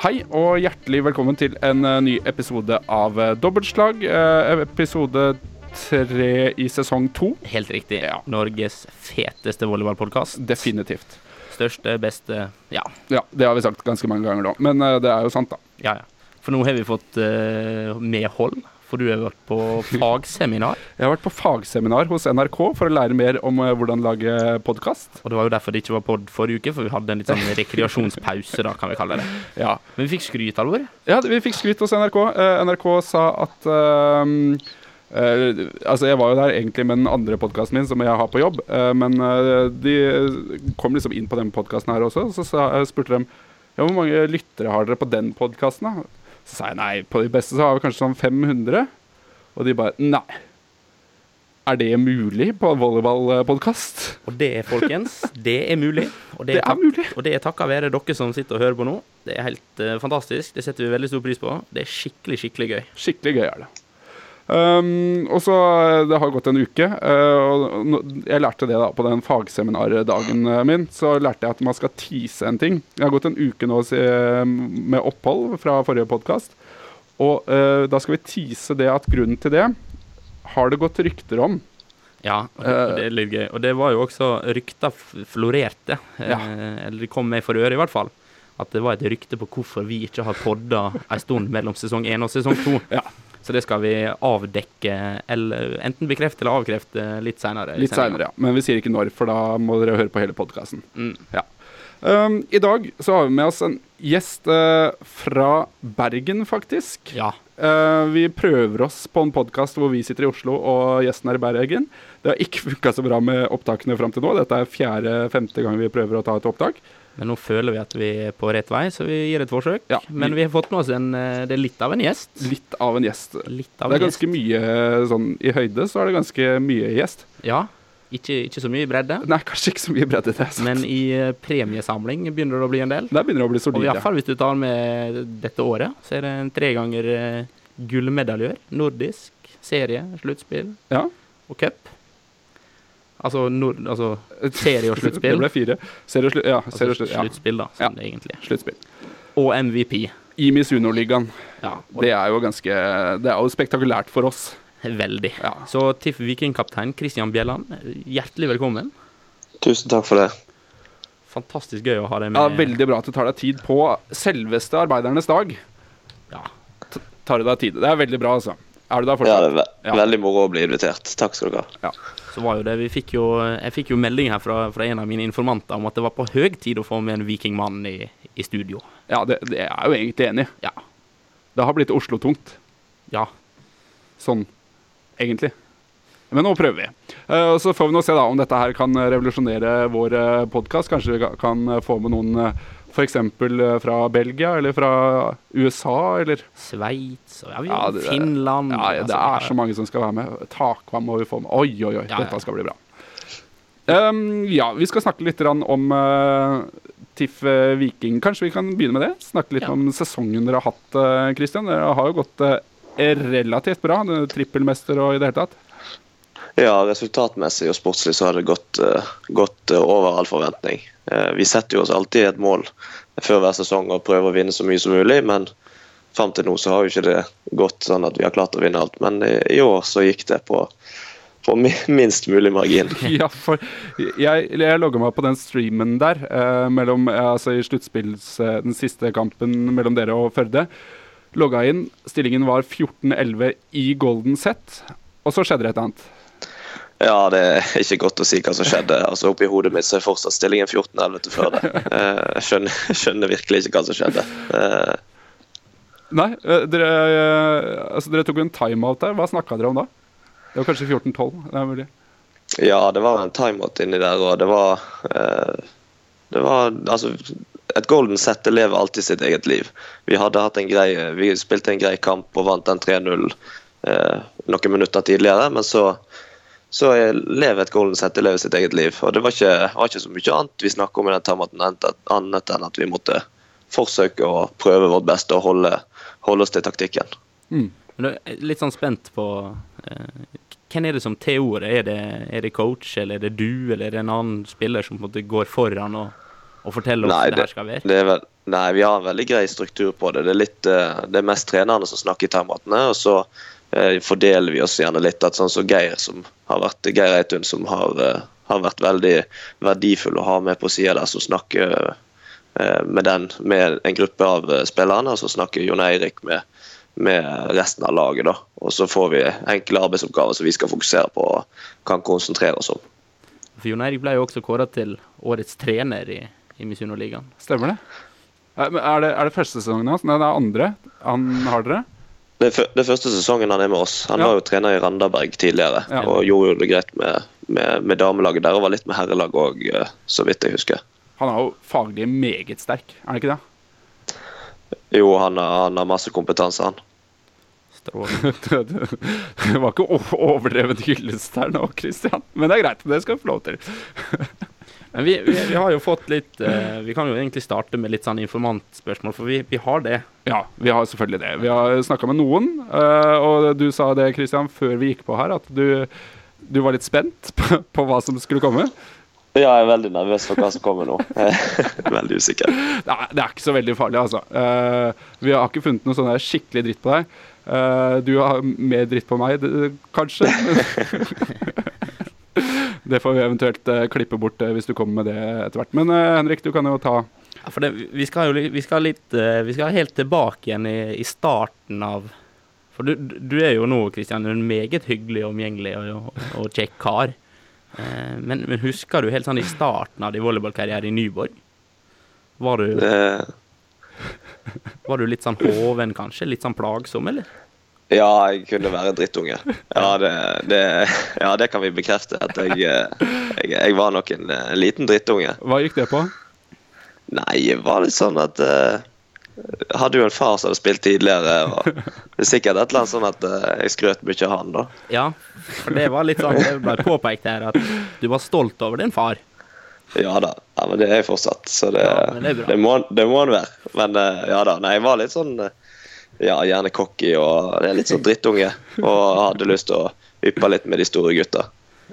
Hei og hjertelig velkommen til en eh, ny episode av eh, Dobbeltslag. eh, episode tre i sesong to. Helt riktig. Ja. Norges feteste volleyballpodkast. Definitivt. Største, beste Ja, Ja, det har vi sagt ganske mange ganger nå, men det er jo sant, da. ja. ja. For nå har vi fått uh, medhold, for du har vært på fagseminar. Jeg har vært på fagseminar hos NRK for å lære mer om eh, hvordan lage podkast. Og det var jo derfor det ikke var pod forrige uke, for vi hadde en litt sånn rekreasjonspause, da, kan vi kalle det. Ja. Men vi fikk skryt, Alvor. ja, vi fikk skryt hos NRK. Eh, NRK sa at um, uh, altså Jeg var jo der egentlig med den andre podkasten min som jeg har på jobb. uh, men de kom liksom inn på den podkasten her også. og Så sa, spurte de ja, hvor mange lyttere har dere på den podkasten. Så sa jeg nei, på de beste så har vi kanskje sånn 500. Og de bare nei. Er det mulig på en volleyballpodkast? Og det, folkens, det er mulig. Og Det er takk mulig. Og det er takka være dere som sitter og hører på nå. Det er helt uh, fantastisk. Det setter vi veldig stor pris på. Det er skikkelig, skikkelig gøy. Skikkelig gøy er det. Um, og så Det har gått en uke. uh, og jeg lærte det da på den fagseminardagen uh, min. Så lærte jeg at man skal tease en ting. Jeg har gått en uke nå med opphold fra forrige podkast. Og uh, da skal vi tease det at grunnen til det har det gått rykter om. Ja, det, det er litt gøy. Og det var jo også rykter florerte. Ja. Eh, eller det kom meg for øre, i hvert fall. At det var et rykte på hvorfor vi ikke har podda en stund mellom sesong én og sesong to. Ja. Så det skal vi avdekke, eller enten bekrefte eller avkrefte litt seinere. Litt seinere, ja. Men vi sier ikke når, for da må dere høre på hele podkasten. Mm. Um, I dag så har vi med oss en gjest uh, fra Bergen, faktisk. Ja. Uh, vi prøver oss på en podkast hvor vi sitter i Oslo og gjesten er i Bergen. Det har ikke funka så bra med opptakene fram til nå. Dette er fjerde-femte gang vi prøver å ta et opptak. Men nå føler vi at vi er på rett vei, så vi gir et forsøk. Ja, Men vi har fått med oss en eh, Det er litt av en gjest. Litt av en gjest. Litt av Det er en ganske gjest. mye sånn I høyde så er det ganske mye gjest. Ja. Ikke, ikke så mye i bredde. Nei, kanskje ikke så mye bredde i det. sant? Men i eh, premiesamling begynner det å bli en del. Der begynner det å bli Og solide. iallfall hvis du tar med dette året, så er det en tre ganger eh, gullmedaljør. Nordisk, serie, sluttspill Ja. og cup. Altså, nord, altså serie og sluttspill. Det ble fire. Serie og slutt. Ja, Altså, slutt. Ja. sluttspill, da, som det egentlig er. Sluttspill. Og MVP. I Miss Uno-ligaen. Ja, Det er jo ganske Det er jo spektakulært for oss. veldig. Ja. Så TIFF Vikingkaptein Christian Bjelland, hjertelig velkommen. Tusen takk for det. Fantastisk gøy å ha deg med. ja, Veldig bra at du tar deg tid på selveste arbeidernes dag. Ja. Tar du deg tid. Det er veldig bra, altså. Er du der Ja, det er ve Ja. veldig moro å bli invitert. Takk skal du ha. Så var jo det, vi fikk jo, Jeg fikk jo melding her fra, fra en av mine informanter om at det var på høy tid å få med en vikingmann i, i studio. Ja, det, det er jeg jo egentlig enig i. Ja. Det har blitt Oslo-tungt. Ja. Sånn, egentlig. Men nå prøver vi. Eh, så får vi nå se da om dette her kan revolusjonere vår uh, podkast. Kanskje vi kan eh, få med noen uh, f.eks. fra Belgia eller fra USA, eller Sveits og ja, Ja, det- Finland Ja, ja, det altså, er så mange som skal være med. Takvam må vi få med. Oi, oi, oi. Ja, ja. Dette skal bli bra. Um, ja, vi skal snakke litt om uh, TIFF eh, Viking. Kanskje vi kan begynne med det? Snakke litt Ja. om sesongen dere har hatt, uh, Christian. Dere har jo gått uh, relativt bra. er Trippelmester og i det hele tatt. Ja, resultatmessig og sportslig så har det gått, eh, gått eh, over all forventning. Eh, vi setter jo oss alltid et mål før hver sesong og prøver å vinne så mye som mulig, men fram til nå så har jo ikke det gått sånn at vi har klart å vinne alt. Men i, år så gikk det på, på minst mulig margin. Ja, for jeg, jeg logga meg på den streamen der, eh, mellom, eh, altså i sluttspills, eh, den siste kampen mellom dere og Førde. Logga inn. Stillingen var 14-11 i golden set, og så skjedde det et eller annet. Ja, det er ikke godt å si hva som skjedde. Altså Oppi hodet mitt så er fortsatt stillingen 14-11 til før det. Eh, Jeg skjønner, skjønner virkelig ikke hva som skjedde. Eh, Nei, eh, dere, altså dere tok en timeout der. Hva snakka dere om da? Det var kanskje 14-12? Det er mulig. Ja, det var en timeout inni der, og det var Det var altså Et golden set lever alltid sitt eget liv. Vi hadde hatt en grei Vi spilte en grei kamp og vant den 3-0 eh, noen minutter tidligere, men så så er- lever et golden set lever sitt eget liv. Og det var ikke, var ikke så mye annet vi snakket om i den termaten annet enn at vi måtte forsøke å prøve vårt beste og holde, holde oss til taktikken. Mm. Men jeg er litt sånn spent på eh, Hvem er det som TO-er? Er det, er det coach, eller er det du, eller er det en annen spiller som på en måte går foran og, og forteller oss Nei, det her skal være? Det vel, Nei, vi har en veldig grei struktur på det. Det er, litt, eh, det er mest trenerne som snakker i timeoutene, og så eh, fordeler vi oss gjerne litt. At sånn som Geir, som har vært Geir Eitun, som har, eh, har vært veldig verdifull å ha med på sida der, som snakker eh, med, den, med en gruppe av eh, spillerne, og så snakker Jon Eirik med, med resten av laget. da. Og så får vi enkle arbeidsoppgaver som vi skal fokusere på og kan konsentrere oss om. For Jon Eirik ble jo også kåra til årets trener i, i Misunnoligaen. Stemmer det? Er det, er det første sesongen hans? Nei, det er andre han har dere? Det er, første sesongen han er med oss. Han Ja. var jo trener i Randaberg tidligere Ja. og gjorde jo det greit med, med, med damelaget der og var litt med herrelaget òg, så vidt jeg husker. Han er jo faglig meget sterk, er han ikke det? Jo, han har, han har masse kompetanse, han. Det, var ikke overdrevet hyllest her nå, Christian. Men det er greit. Det skal du få lov til. Men vi, vi, vi har jo fått litt uh, Vi kan jo egentlig starte med litt sånn informantspørsmål, for vi, vi har det. Ja, vi har selvfølgelig det. Vi har snakka med noen, uh, og du sa det, Christian, før vi gikk på her, at du, du var litt spent på, på hva som skulle komme. Ja, jeg er veldig nervøs for hva som kommer nå. Veldig usikker. Det er, det er ikke så veldig farlig, altså. Uh, vi har ikke funnet noe sånn skikkelig dritt på deg. Eh, du har mer dritt på meg, kanskje. det får vi eventuelt eh, klippe bort eh, hvis du kommer med det etter hvert. Men eh, Henrik, du kan jo ta Ja, for det, vi skal jo vi skal litt Vi skal helt tilbake igjen i, i starten av For du, du er jo nå, Kristian, en meget hyggelig, omgjengelig og, og, og kjekk kar. Eh, men, men husker du helt sånn i starten av din volleyballkarriere i Nyborg? Var du, var du litt sånn hoven, kanskje? Litt sånn plagsom, eller? Ja, jeg kunne være drittunge. Ja det, det, ja, det kan vi bekrefte. At jeg, eh, jeg, jeg var nok en, eh, liten drittunge. Hva gikk det på? Nei, det var litt sånn at uh, hadde jo en far som hadde spilt tidligere, og det er sikkert et eller annet sånn at uh, jeg skrøt mye av han, da. Ja, for det var litt sånn Det ble påpekt her at du var stolt over din far. Ja da. Ja, men det er jeg fortsatt, så det, Ja, det det, må, det må han være. Men uh, ja da. Nei, jeg var litt sånn eh, Ja, gjerne cocky og er litt sånn drittunge. Og hadde lyst til å yppe litt med de store gutta.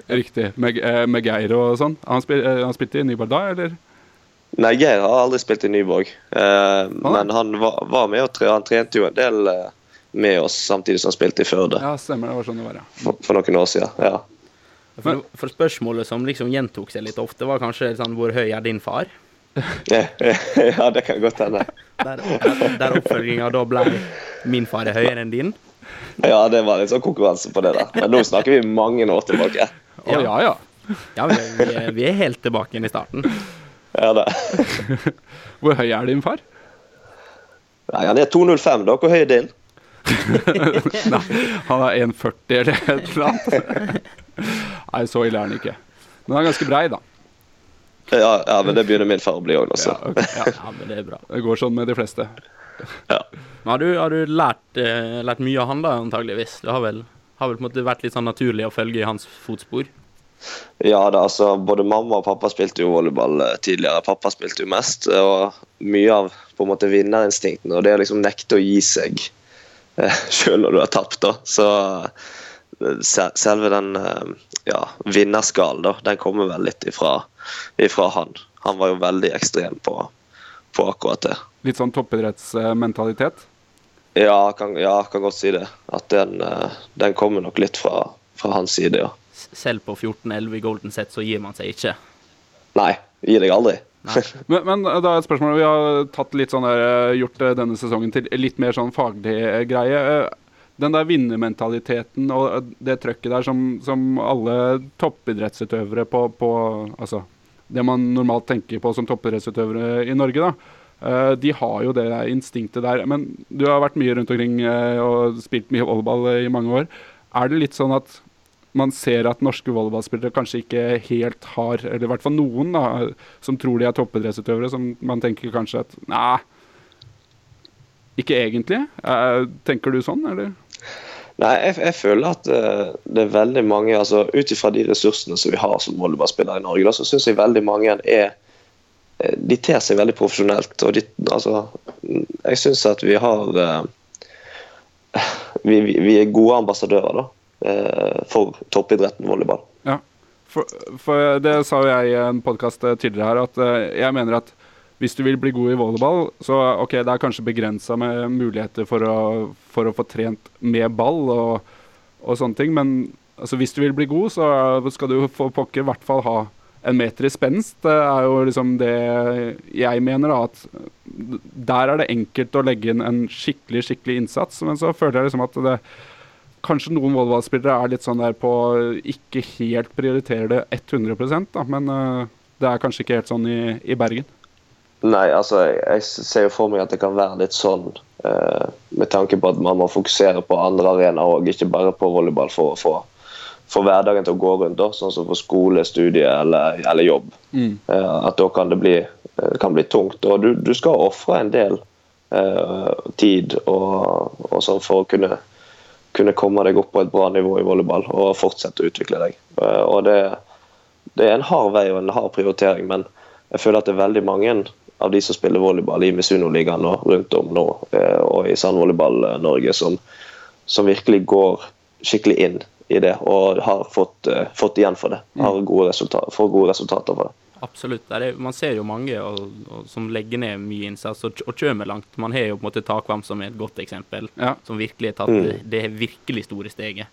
Riktig. Med, eh, med Geir og sånn. Han, spil, eh, han spilte i Nyborg da, eller? Nei, Geir har aldri spilt i Nyborg. Eh, men han var, var med og tre, han trente jo en del eh, med oss samtidig som han spilte i Førde Ja, stemmer. Det var sånn det var, ja. for, for noen år siden. Ja. For, for spørsmålet som liksom gjentok seg litt ofte, var kanskje sånn Hvor høy er din far? ja, det kan godt hende. Der, der oppfølginga da ble Min far er høyere enn din. Ja, det var litt sånn konkurranse på det der. Men nå snakker vi mange år tilbake. Ja, ja, ja. Ja, vi, er, vi er helt tilbake igjen i starten. Ja, det. Hvor høy er din far? Nei, han er 2,05, da. Hvor høy er din? Nei, han er 1,40 eller et eller annet. Nei, så ille er han ikke. Men han er ganske brei, da. Ja, ja men det begynner min far å bli òg, Ja, altså. ja. Ja, men det er bra. Det går sånn med de fleste. Ja. Men har du, har du lært, eh, lært mye av han da, antageligvis? Det har vel, har vel på en måte vært litt sånn naturlig å følge i hans fotspor? Ja da, altså både mamma og pappa spilte jo volleyball eh, tidligere. Pappa spilte jo mest, og mye av på en måte vinnerinstinkten og det å liksom nekte å gi seg eh, sjøl når du har tapt, da. Så eh, selve den ja, vinnerskalen, da, den kommer vel litt ifra, ifra han. Han var jo veldig ekstrem på, på akkurat det. Litt sånn toppidrettsmentalitet. Ja, kan, ja, kan godt si det. At den, eh, den kommer nok litt fra, fra hans side, ja. Selv på 14-11 i Golden Set så gir man seg ikke. Nei, gir deg aldri. Men, men da er et spørsmål Vi har tatt litt sånn der, eh, gjort eh, denne sesongen til litt mer sånn faglig eh, greie. Eh, Den der vinnermentaliteten og eh, det trøkket der som, som alle toppidrettsutøvere på, på Altså det man normalt tenker på som toppidrettsutøvere i Norge, da. Uh, De har jo det instinktet der. Men du har vært mye rundt omkring uh, og spilt mye volleyball eh, i mange år. Er det litt sånn at man ser at norske volleyballspillere kanskje ikke helt har Eller i hvert fall noen da, som tror de er toppidrettsutøvere, som man tenker kanskje at Nei, ikke egentlig. Tenker du sånn, eller? Nei, jeg, jeg føler at eh, det er veldig mange altså Ut ifra de ressursene som vi har som volleyballspillere i Norge, da, så syns jeg veldig mange er eh, De ter seg veldig profesjonelt. og de, altså, Jeg syns at vi har eh, vi, vi, er gode ambassadører da, for toppidretten volleyball. Ja. For, for det sa jo jeg i en podkast tidligere her, at jeg mener at hvis du vil bli god i volleyball, så ok, det er kanskje begrensa med muligheter for å, for å, få trent med ball og, og sånne ting, men altså, hvis du vil bli god, så skal du for pokker i hvert fall ha en meter i spenst. Det er jo liksom det jeg mener, da. At der er det enkelt å legge inn en skikkelig, skikkelig innsats. Men så føler jeg liksom at det Kanskje noen volleyballspillere er litt sånn der på ikke helt prioriterer det 100 da, men uh, det er kanskje ikke helt sånn i, i Bergen. Nei, altså jeg ser jo for meg at det kan være litt sånn eh, med tanke på at man må fokusere på andre arenaer òg, ikke bare på volleyball for å få, for hverdagen til å gå rundt. Da, sånn som for skole, studie eller, eller jobb. Mm. Eh, at da kan det bli, eh, kan bli tungt. Og du, du skal ofre en del eh, tid og, og sånn for å kunne, kunne, komme deg opp på et bra nivå i volleyball og fortsette å utvikle deg. Og det, det er en hard vei og en hard prioritering, men jeg føler at det er veldig mange av de som spiller volleyball i Misuno-ligaen rundt om nå, eh, og i Sandvolleyball-Norge, som, som, virkelig går skikkelig inn i det og har fått, uh, fått igjen for det. Mm. Har gode resultater, får gode resultater for det. Absolutt. Er, man ser jo mange og, og, som legger ned mye innsats og, og kommer langt. Man har jo på en måte Takvam som er et godt eksempel, ja. som virkelig har tatt mm. det, det virkelig store steget.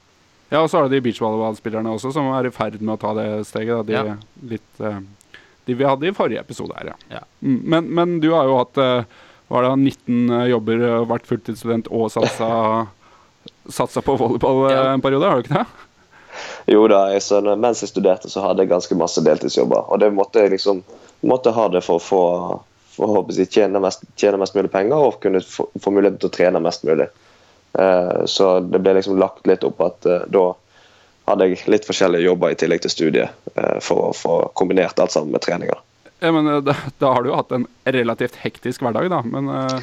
Ja, og så er det de beachvolleyballspillerne også som er i ferd med å ta det steget. Da. De ja. litt... Uh, de vi hadde i forrige episode her, ja. ja. Mm, men, men, du har jo hatt uh, var det 19 eh, jobber, uh, vært fulltidsstudent og satsa, satsa på volleyball ja. en periode, har du ikke det? Jo da, jeg, så, mens jeg studerte så hadde jeg ganske masse deltidsjobber. Og det måtte jeg liksom måtte ha det for å få for å jeg, tjene, mest, tjene mest mulig penger og kunne få, få muligheten til å trene mest mulig. Uh, så det ble liksom lagt litt opp at uh, da hadde jeg litt forskjellige jobber i tillegg til studiet eh, for å få kombinert alt sammen med treninger. Ja, men eh, da, da, har du jo hatt en relativt hektisk hverdag, da. Men uh...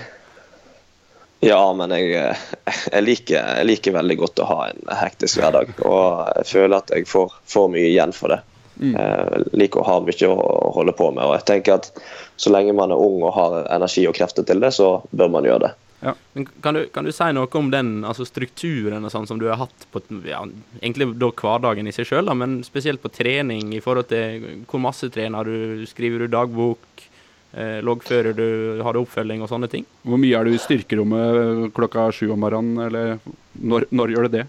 Ja, men jeg, jeg, liker, jeg, liker, veldig godt å ha en hektisk hverdag. Og jeg føler at jeg får, får mye igjen for det. Mm. Jeg liker å ha mye å holde på med. Og jeg tenker at så lenge man er ung og har energi og krefter til det, så bør man gjøre det. Ja. Kan, du, kan, du, si noe om den altså strukturen og sånn som du har hatt på ja, egentlig da hverdagen i seg sjøl, men spesielt på trening i forhold til hvor masse trener du, skriver du dagbok, eh, loggfører du, har du oppfølging og sånne ting? Hvor mye er du i styrkerommet klokka sju om morgenen, eller når, når gjør du det?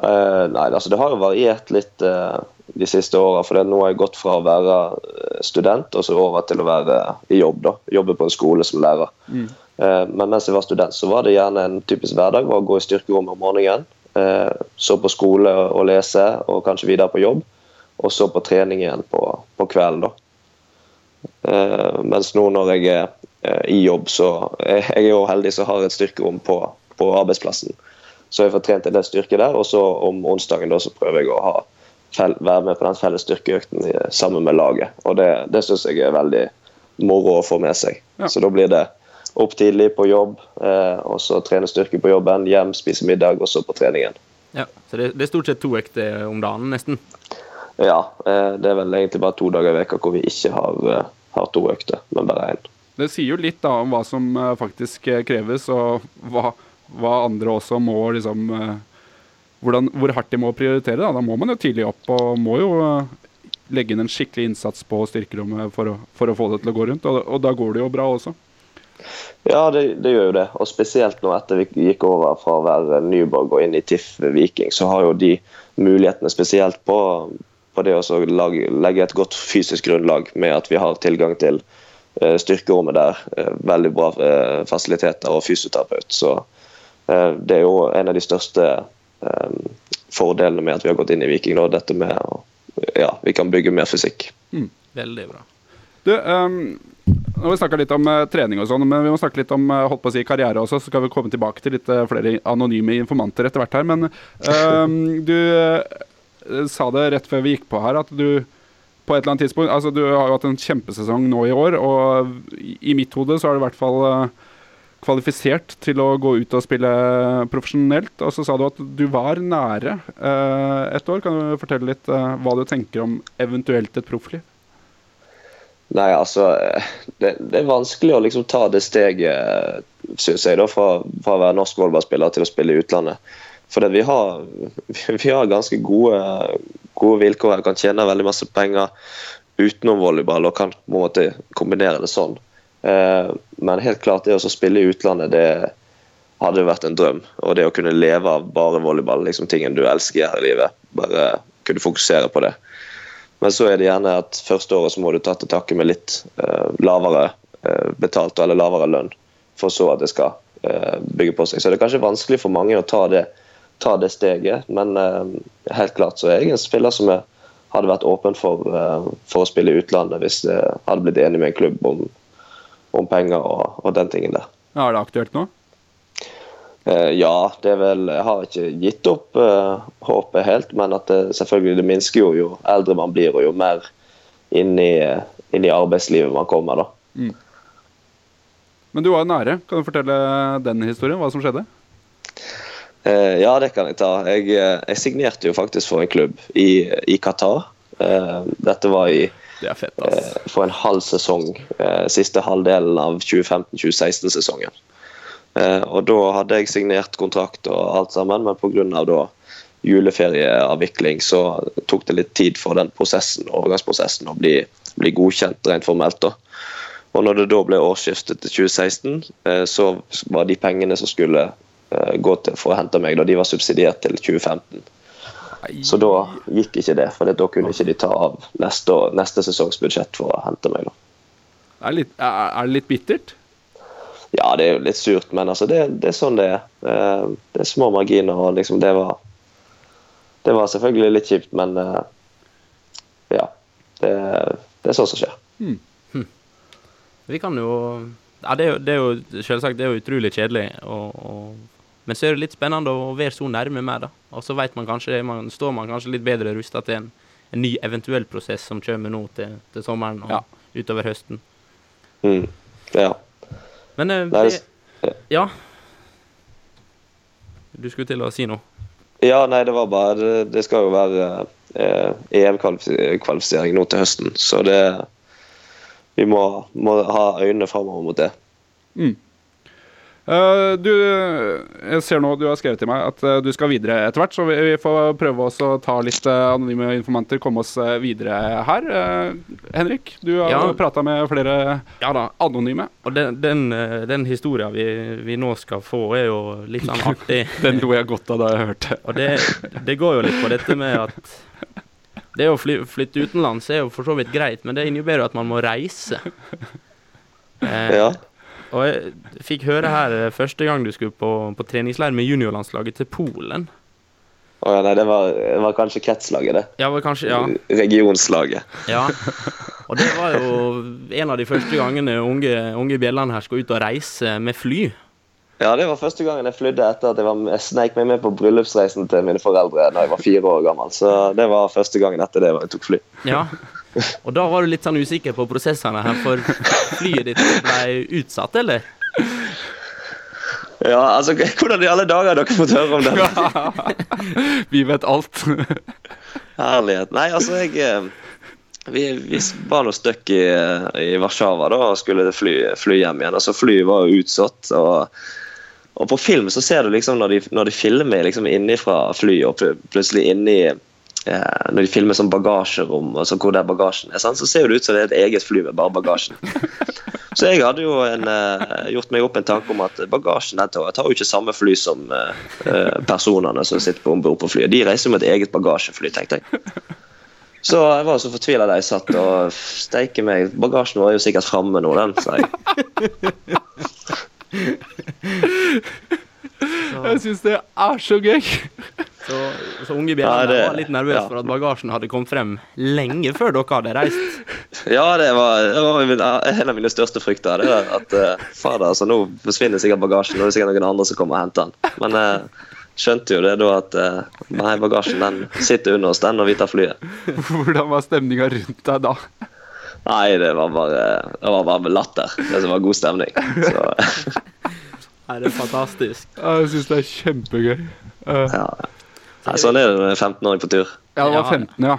Uh, nei, altså det har jo variert litt uh, de siste åra. For nå har jeg gått fra å være eh, student og så over til å være i jobb. da, Jobbe på en skole som lærer. Mm. Eh, men mens jeg var student, så var det gjerne en typisk hverdag var å gå i styrkerommet om morgenen. Eh, så på skole og lese, og kanskje videre på jobb. Og så på trening igjen på, på kvelden. da. Eh, mens nå når jeg er i jobb, så jeg er jo heldig som har et styrkerom på, på, arbeidsplassen. Så jeg får trent en del styrke der, og så om onsdagen da så prøver jeg å ha, være med på den felles styrkeøkten sammen med laget. Og det, det syns jeg er veldig moro å få med seg. Ja. Så da blir det opp tidlig på jobb, eh, og så trene styrke på jobben, hjem, spise middag, og så på treningen. Ja, Så det, det er stort sett to økter om dagen, nesten? Ja, eh, det er vel egentlig bare to dager i veka hvor vi ikke har, eh, har to økter, men bare én. Det sier jo litt da om hva som faktisk kreves, og hva, hva andre også må liksom hvordan, Hvor hardt de må prioritere. Da. da må man jo tidlig opp og må jo legge inn en skikkelig innsats på styrkerommet for å, for å få det til å gå rundt, og, og da går det jo bra også. Ja, det, det, gjør jo det. Og spesielt nå etter vi gikk over fra å være Nyborg og inn i TIFF Viking, så har jo de mulighetene spesielt på, på det å legge et godt fysisk grunnlag med at vi har tilgang til uh, styrkerommet der. Uh, veldig bra uh, fasiliteter og fysioterapeut. Så det er jo en av de største fordelene med at vi har gått inn i Viking. nå, dette med ja, vi kan bygge mer fysikk. Mm. Veldig bra. Du, um nå har vi snakka litt om uh, trening og sånn, men vi må snakke litt om uh, holdt på å si karriere også. Så skal vi komme tilbake til litt uh, flere anonyme informanter etter hvert her. Men du sa det rett før vi gikk på her, at du på et eller annet tidspunkt Altså, du har jo hatt en kjempesesong nå i år, og i, mitt hode så er du i hvert fall kvalifisert til å gå ut og spille profesjonelt. Og så sa du at du var nære et år. Kan du fortelle litt hva du tenker om eventuelt et proffliv? Nei, altså det, det, er vanskelig å liksom ta det steget, syns jeg, da, fra, fra, å være norsk volleyballspiller til å spille i utlandet. For vi har, vi har ganske gode, gode vilkår her. Kan tjene veldig masse penger utenom volleyball og kan på en måte kombinere det sånn. Eh, men helt klart, det å spille i utlandet, det hadde vært en drøm. Og det å kunne leve av bare volleyball, liksom tingen du elsker her i livet, bare kunne fokusere på det. Men så er det gjerne at første året så må du ta til takke med litt eh, lavere eh, betalt eller lavere lønn, for så at det skal eh, bygge på seg. Så det er kanskje vanskelig for mange å ta det, ta det steget, men eh, helt klart så er jeg en spiller som er, hadde vært åpen for, eh, for å spille i utlandet hvis jeg hadde blitt enig med en klubb om, om penger og, og den tingen der. Ja, er det aktuelt nå? Eh, ja, det er vel Jeg har ikke gitt opp uh, håpet helt, men at det, selvfølgelig det minsker jo jo eldre man blir, og jo mer inn i, inn i arbeidslivet man kommer, da. Mm. Men du var nære. Kan du fortelle den historien? Hva som skjedde? Uh, ja, det kan jeg ta. Jeg, jeg, signerte jo faktisk for en klubb i, i Qatar. Uh, dette var i det fett, for en halv sesong. siste halvdelen av 2015-2016-sesongen. Eh, og da hadde jeg signert kontrakt og alt sammen, men pga. da juleferieavvikling så tok det litt tid for den prosessen, overgangsprosessen å bli, bli godkjent rent formelt. da. Og når det da ble årsskiftet til 2016, eh, så var de pengene som skulle eh, gå til for å hente meg, da de var subsidiert til 2015. Så da gikk ikke det, for da kunne ikke de ta av neste, neste sesongs budsjett for å hente meg. da. Er, litt, er det litt bittert? Ja, det er jo litt surt, men altså, det, det, er sånn det er. Eh, det er små marginer, og liksom det var Det var selvfølgelig litt kjipt, men eh, ja. Det, det er sånn som skjer. Hmm. Hmm. Vi kan jo Ja, det er jo, det er jo selvsagt det er jo utrolig kjedelig, og, og, men så er det litt spennende å være så nærme med, da. Og så vet man kanskje man, står man kanskje litt bedre rusta til en, en, ny eventuell prosess som kommer nå til, til sommeren og ja. utover høsten. Mm. Ja. Men uh, nei, det, Ja. Du skulle til å si noe? Ja, nei, det var bare Det, det skal jo være eh, EM-kvalifisering nå til høsten, så det Vi må, må ha øynene framover mot det. Mm. Uh, du, jeg ser nå du har skrevet til meg at uh, du skal videre etter hvert, så vi, vi får prøve oss å ta litt uh, anonyme informanter, komme oss videre her. Henrik, du har ja. prata med flere ja, da. anonyme. Og den, den, den historien vi, vi, nå skal få, er jo litt sånn artig. den lo jeg godt av da jeg hørte. og det, det, går jo litt på dette med at det å fly, flytte utenlands er jo for så vidt greit, men det innebærer jo at man må reise. Eh, ja. Og jeg fikk høre her eh, første gang du skulle på, på treningsleir med juniorlandslaget til Polen. Å oh, ja, nei, det var, det var, kanskje kretslaget, det. Ja, var kanskje, ja. Regionslaget. Ja. Og det var jo en av de første gangene unge, unge bjellene her skulle ut og reise med fly. Ja, det var første gangen jeg flydde etter at jeg, var, jeg sneik meg med på bryllupsreisen til mine foreldre da jeg var fire år gammel. Så det var første gangen etter det jeg tok fly. Ja, og da var du litt sånn usikker på prosessene her, for flyet ditt ble utsatt, eller? Ja, altså Hvordan i alle dager har dere fått høre om det? vi vet alt. Herlighet. Nei, altså, jeg eh, Vi, vi var nå stuck i, i, Warszawa da, og skulle fly, fly hjem igjen. Altså, Flyet var jo utsatt. og og på film så ser du liksom når de, når de filmer liksom innifra flyet, og plutselig inni Når de filmer sånn bagasjerom, altså hvor der bagasjen er, så ser det ut som det er et eget fly med bare bagasjen. Så jeg hadde jo en, eh, gjort meg opp en tanke om at bagasjen den tar jo ikke samme fly som eh, eh personene som sitter på om bord på flyet. De reiser med et eget bagasjefly, tenkte jeg. Så jeg var så fortvila da jeg satt og steike meg. Bagasjen var jo sikkert framme nå, den, sa jeg. Jeg syns det er så gøy. Så, så unge Bjelland var litt nervøs ja. for at bagasjen hadde kommet frem lenge før dere hadde reist. Ja, det var, det var en av mine største frykter. Det var at uh, fader, altså, nå forsvinner sikkert bagasjen, nå er det sikkert noen andre som kommer og henter den. Men jeg uh, skjønte jo det da at uh, nei, bagasjen den sitter under oss, den, når vi tar flyet. Hvordan var stemninga rundt deg da? Nei, det var bare, det var bare latter. Det som var god stemning. Så. Nei, det er fantastisk. Jeg syns det er kjempegøy. Uh. Ja. Nei, sånn er det med du er 15-åring på tur. Ja, det var 15, ja.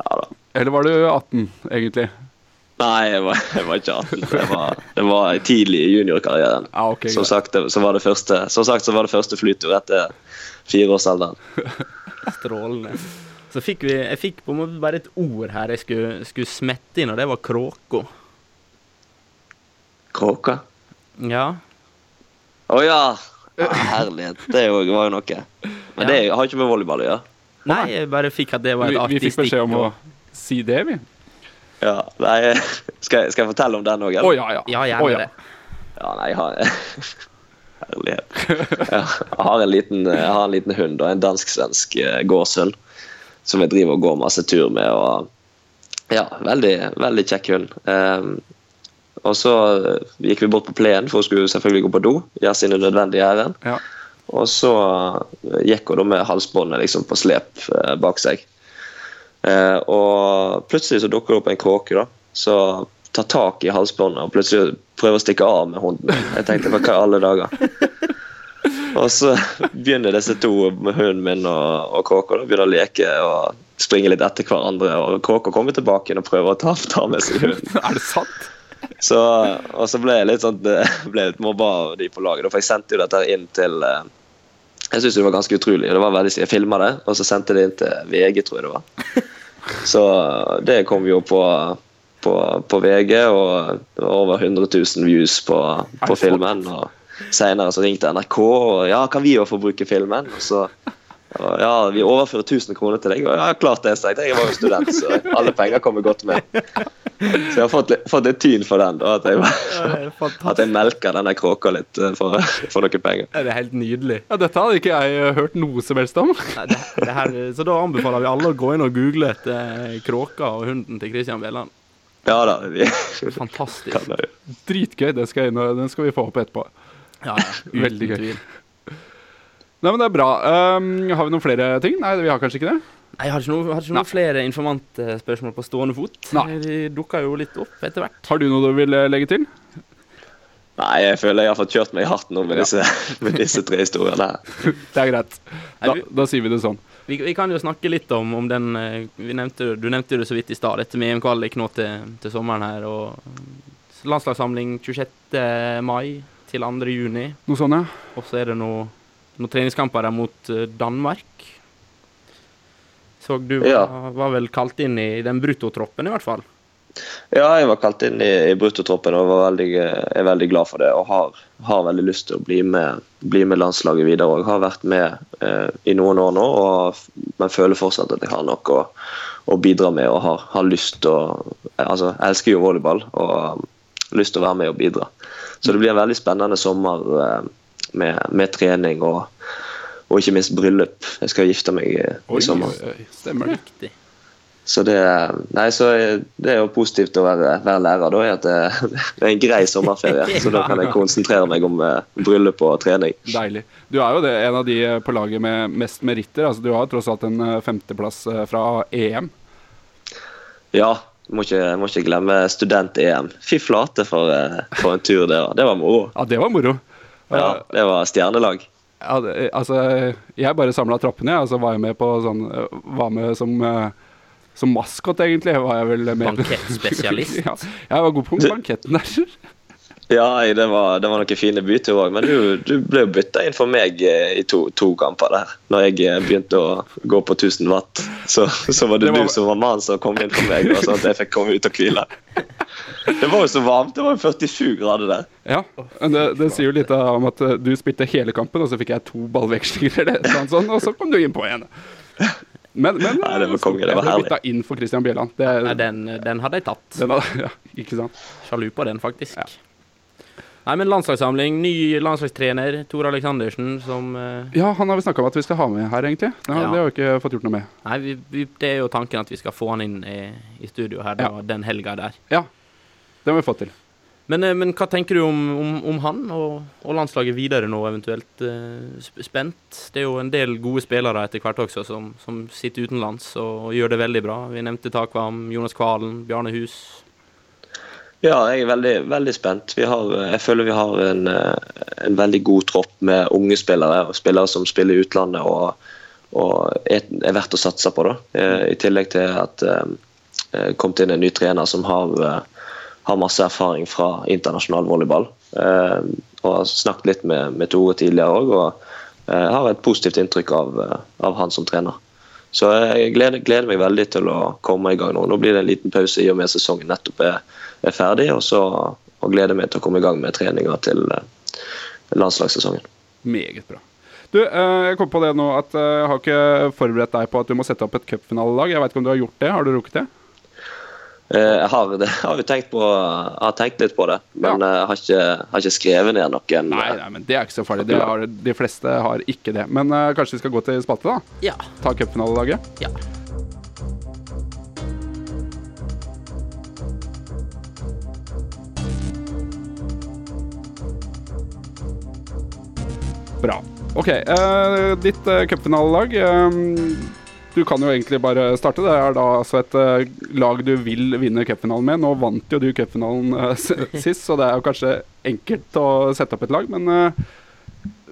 ja da. Eller var du 18, egentlig? Nei, jeg var, jeg var ikke 18. Det var, det var tidlig i juniorkarrieren. Ah, okay, som, sagt, så var det første, som sagt så var det første flytur etter fireårsalderen. Strålende. Så fikk vi, jeg fikk på en måte bare et ord her jeg skulle, skulle smette inn, og det var kråka. Kråka? Ja. Å ja! ja! Herlighet. Det var jo noe. Men det har ikke med volleyball å gjøre. Nei, jeg bare fikk at det var et Vi, vi fikk beskjed om å si det, vi. Ja, nei, skal, jeg, skal jeg fortelle om den òg, Å ja, ja. Ja, Å, gjerne ja. det. Ja, nei, jeg har Herlighet. Jeg har en liten, jeg har en liten hund og en dansk-svensk eh, gårdshund som jeg driver og går masse tur med. og Ja, veldig, veldig kjekk hund. Um, og så gikk vi bort på plenen, for hun skulle selvfølgelig gå på do. Gjøre sine nødvendige ærend. ja. Og så gikk hun da med halsbåndet liksom på slep eh, bak seg. Eh, og plutselig så dukker det opp en kråke da, som tar tak i halsbåndet og plutselig prøver å stikke av med hunden. Jeg tenkte hva i alle dager? Og så begynner disse to, med hunden min og, og kråka, begynner å leke og springe litt etter hverandre. Og kråka kommer tilbake og prøver å ta, ta med seg hunden. Er det sant? Så, og så ble jeg litt sånn ble litt mobba av de på laget. For jeg sendte jo dette inn til eh, Jeg syns det var ganske utrolig. Det var veldig, jeg filma det, og så sendte jeg det inn til VG, tror jeg det var. Så det kom jo på, på, på VG, og det var over 100 000 views på, på filmen. Og senere så ringte NRK og ja, kan vi jo få bruke filmen? Og så ja, vi overfører 1000 kroner til deg. Og ja, klart det, sa jeg. Jeg var jo student, så alle penger kommer godt med. Så jeg har fått, litt- fått litt tyn for den. Da, at, jeg, at jeg melker denne kråka litt eh, for, for noen penger. Ja, det er helt nydelig. Ja, Dette hadde ikke jeg eh, hørt noe som helst om. Nei, det, det her, så da anbefaler vi alle å gå inn og google etter kråka og hunden til Christian Bjelland. Ja da. Vi, Fantastisk. Dritgøy. Den skal, den skal vi få opp etterpå. Ja, ja, Veldig gøy. Nei, men det er bra. Um, har vi noen flere ting? Nei, vi har kanskje ikke det? Nei, Jeg har ikke noen, har ikke noen flere informantspørsmål på stående fot. Nei. De dukka jo litt opp etter hvert. Har du noe du vil eh, legge til? Nei, jeg føler jeg har fått kjørt meg hardt nå med, Ja. disse, med disse tre historiene. Det er greit. Da, da sier vi det sånn. Vi, vi kan jo snakke litt om, om den eh, vi nevnte, Du nevnte det så vidt i stad, dette med EM-kvalik nå til, til sommeren her. og Landslagssamling 26. mai til 2. juni. Noe sånn, ja. Og så er det noe- noen treningskamper der mot eh, Danmark. Så du var, Ja. var vel kalt inn i den bruttotroppen, i hvert fall. Ja, jeg var kalt inn i, i bruttotroppen og var veldig, er veldig glad for det. Og har, har veldig lyst til å bli med, bli med landslaget videre. òg. har vært med eh, i noen år nå, og, men føler fortsatt at jeg har noe å, å bidra med. Og har, har lyst til å Altså, jeg elsker jo volleyball og har lyst til å være med og bidra. Så det blir en veldig spennende sommer eh, med, med trening og, og ikke minst bryllup. Jeg skal gifte meg i, Oi, i sommer. stemmer det. Riktig. Så det, nei, så det er jo positivt å være, være lærer, da, er at det, det er en grei sommerferie. Så da kan jeg konsentrere meg om eh, bryllup og trening. Deilig. Du er jo det, en av de eh, på laget med mest meritter. Altså, du har tross alt en eh, femteplass eh, fra EM. Ja, må ikke, må ikke glemme student-EM. Fy flate for, eh, for en tur det var. Det var moro. Ja, det var moro. Ja, Eh, det var stjernelag. Ja, det, altså, jeg bare samla trappene, jeg, og så var jeg med på sånn eh, Var med som eh, som maskot, egentlig. Var jeg vel med. Bankettspesialist. ja, jeg var god på banketten der. Ja, det var, det var noen fine byturer òg, men du, du ble jo bytta inn for meg i to, to kamper der. Når jeg begynte å gå på 1000 watt, så, så var det, Det var- du som var mannen som kom inn for meg, og sånn at jeg fikk komme ut og hvile. Det var jo så varmt. Det var jo 47 grader der. Ja, men det, det sier jo litt om at eh, du spilte hele kampen, og så fikk jeg to ballvekslinger, eller sånn, eller og så kom du inn på igjen. Men, men Nei, det var konge, det var herlig. bytta inn for Christian Bjelland. Det, Nei, den, den hadde jeg tatt. den, hadde- ja, ikke sant? Sjalu på den, faktisk. Ja. Nei, men landslagssamling. Ny landslagstrener, Tor Aleksandersen, som uh... Ja, han har vi snakka om at vi skal ha med her, egentlig. Det har, Ja. det har vi ikke fått gjort noe med. Nei, vi, vi, det er jo tanken at vi skal få han inn i, i studio her da, den helga der. Ja, det må vi få til. Men, eh, men hva tenker du om, om, om han og, og landslaget videre nå, eventuelt? eh, Spent? Det er jo en del gode spillere etter hvert også som, som sitter utenlands og, og gjør det veldig bra. Vi nevnte Takvam, Jonas Kvalen, Bjarne Hus. Ja, jeg er veldig, veldig spent. Vi har, jeg føler vi har en, eh, en veldig god tropp med unge spillere, og spillere som spiller i utlandet og, og er, er verdt å satse på. Da. Eh, I tillegg til at det eh, kom inn en ny trener som har, eh, har masse erfaring fra internasjonal volleyball. Eh, og har snakket litt med, med Tore tidligere òg, og eh, har et positivt inntrykk av, eh, av han som trener. Så jeg gleder, gleder meg veldig til å komme i gang nå. Nå blir det en liten pause i og med sesongen nettopp er, er ferdig, og så og gleder meg til å komme i gang med treninga til eh, landslagssesongen. Meget bra. Du, eh, jeg kom på det nå at jeg har ikke forberedt deg på at du må sette opp et cupfinalelag. Jeg vet ikke om du har gjort det? Har du rukket det? Eh, Jeg har, det, har jo tenkt, på, jeg har tenkt litt på det, men Ja. jeg har ikke, har ikke skrevet ned noen. Nei, nei, men det er ikke så farlig. Det har, de fleste har ikke det. Men uh, kanskje vi skal gå til spalte, da? Ja. Ta cupfinalelaget? ja. Bra. OK. Uh, ditt uh, cupfinalelag eh, Du kan jo egentlig bare starte. Det er da altså et eh, lag du vil vinne cupfinalen med. Nå vant jo du cupfinalen eh, sist, så det er jo kanskje enkelt å sette opp et lag, men eh,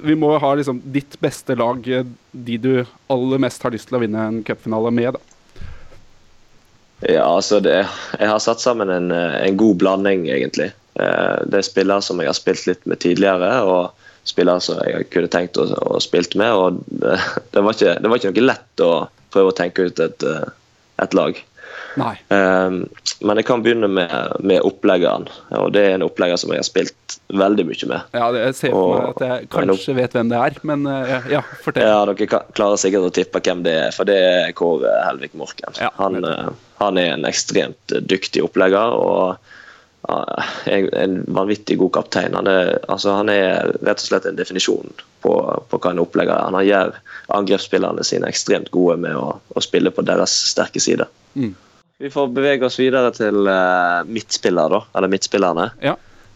vi må ha liksom ditt beste lag, de du aller mest har lyst til å vinne en cupfinale med. da. Ja, altså det, Jeg har satt sammen en, en god blanding, egentlig. Eh, Det er spillere som jeg har spilt litt med tidligere, og spillere som jeg kunne tenkt å, å spilt med. og det, det, var ikke, det var ikke noe lett å prøve å tenke ut et, eh, et lag. Eh, Men jeg kan begynne med, med oppleggeren. og Det er en opplegger som jeg har spilt veldig mye med. Ja, jeg ser for meg at jeg kanskje vet hvem det er, men eh, ja, fortell. Ja, Dere klarer sikkert å tippe hvem det er, for det er Kåre Helvik Morken. Ja, han, eh, han er en ekstremt dyktig opplegger og eh, en, en vanvittig god kaptein. Han er, altså, han er rett og slett en definisjon på, på hva en opplegger er. Han gjør angrepsspillerne sine ekstremt gode med å, å spille på deres sterke side. Mm. Vi får bevege oss videre til uh, midtspiller, da. Eller midtspillerne. Ja.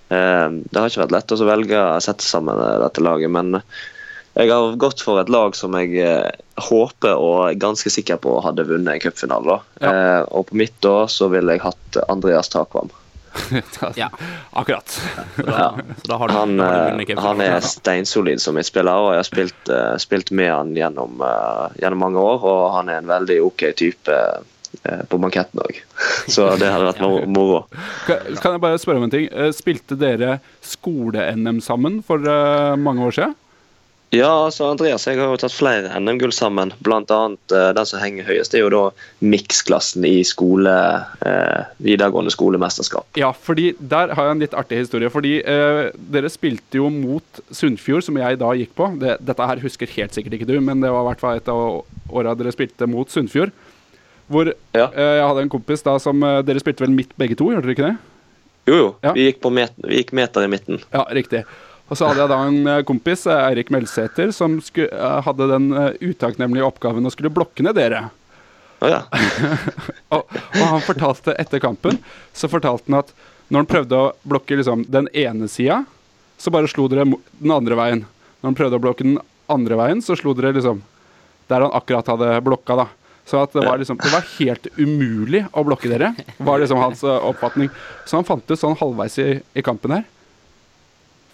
Eh, Det har ikke vært lett å velge å sette sammen eh, dette laget, men jeg har gått for et lag som jeg eh, håper og er ganske sikker på hadde vunnet en cupfinale. Ja. Eh, og på mitt da så ville jeg hatt Andreas Takvam. Ja. Akkurat. Så da, så da har du, Han, da har du eh, han er steinsolid som midtspiller, og jeg har spilt, uh, spilt med han gjennom, uh, gjennom mange år. Og han er en veldig OK type uh, på banketten òg, så det hadde vært moro- moro. Kan kan jeg bare spørre om en ting? Spilte dere skole-NM sammen for mange år siden? Ja, altså Andreas, jeg har jo tatt flere NM-gull sammen. Blant annet eh, den som henger høyest, det er jo da miksklassen i skole, eh, videregående skolemesterskap. Ja, fordi der har jeg en litt artig historie. Fordi eh, dere spilte jo mot Sunnfjord, som jeg da gikk på. Det, dette her husker helt sikkert ikke du, men det var i hvert fall et av åra dere spilte mot Sunnfjord. Hvor Ja. eh, jeg hadde en kompis da som eh, Dere spilte vel midt begge to, gjorde dere ikke det? Jo, jo, Ja. vi, gikk på met vi gikk meter i midten. Ja, riktig. Og så hadde jeg da en eh, kompis, eh, Eirik Melsæter, som sku, eh, hadde den utakknemlige oppgaven å skulle blokke ned dere. Ja. Og, og han fortalte etter kampen Så fortalte han at når han prøvde å blokke liksom, den ene sida, så bare slo dere den andre veien. Når han prøvde å blokke den andre veien, så slo dere liksom der han akkurat hadde blokka. da Så at det var liksom Det var helt umulig å blokke dere, var liksom hans oppfatning. Så han fant ut sånn halvveis i, i kampen her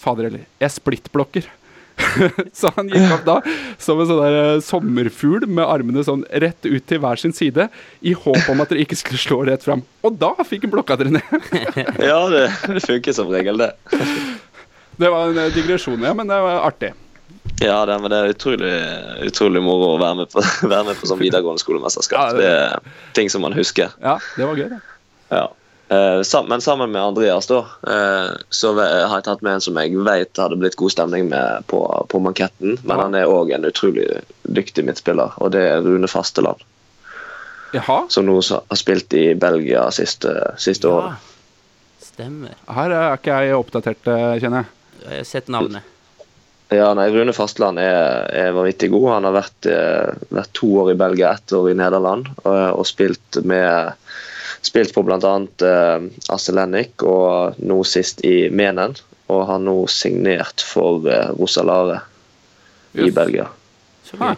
Fader heller, jeg splittblokker. så han gikk opp da som en sånn der eh, sommerfugl med armene sånn rett ut til hver sin side, i håp om at dere ikke skulle slå rett fram. Og da fikk han blokka dere ned! Ja, det, det funker som regel, det. det var en eh, digresjon, ja, men det var artig. Ja, det, men det er utrolig, utrolig moro å være med på, være med på sånn videregående skolemesterskap. Ja, det- Det er ting som man husker. Ja, det var gøy, det. Ja. Eh, men sammen med Andreas da, eh, så har jeg tatt med en som jeg vet hadde blitt god stemning med på, på manketten. Men han er òg en utrolig dyktig midtspiller, og det er Rune Fasteland. Jaha, Som nå har spilt i Belgia siste, siste Ja, året. stemmer. her er ikke jeg oppdatert, eh, kjenner jeg. Jeg har sett navnet. Ja, nei, Rune Fasteland er, er vanvittig god. Han har vært, vært to år i Belgia, ett år i Nederland, og, og spilt med Spilt på bl.a. Uh, Asselenik, og nå sist i Menen. Og har nå signert for uh, Rosalare i Yes. Belgia. Så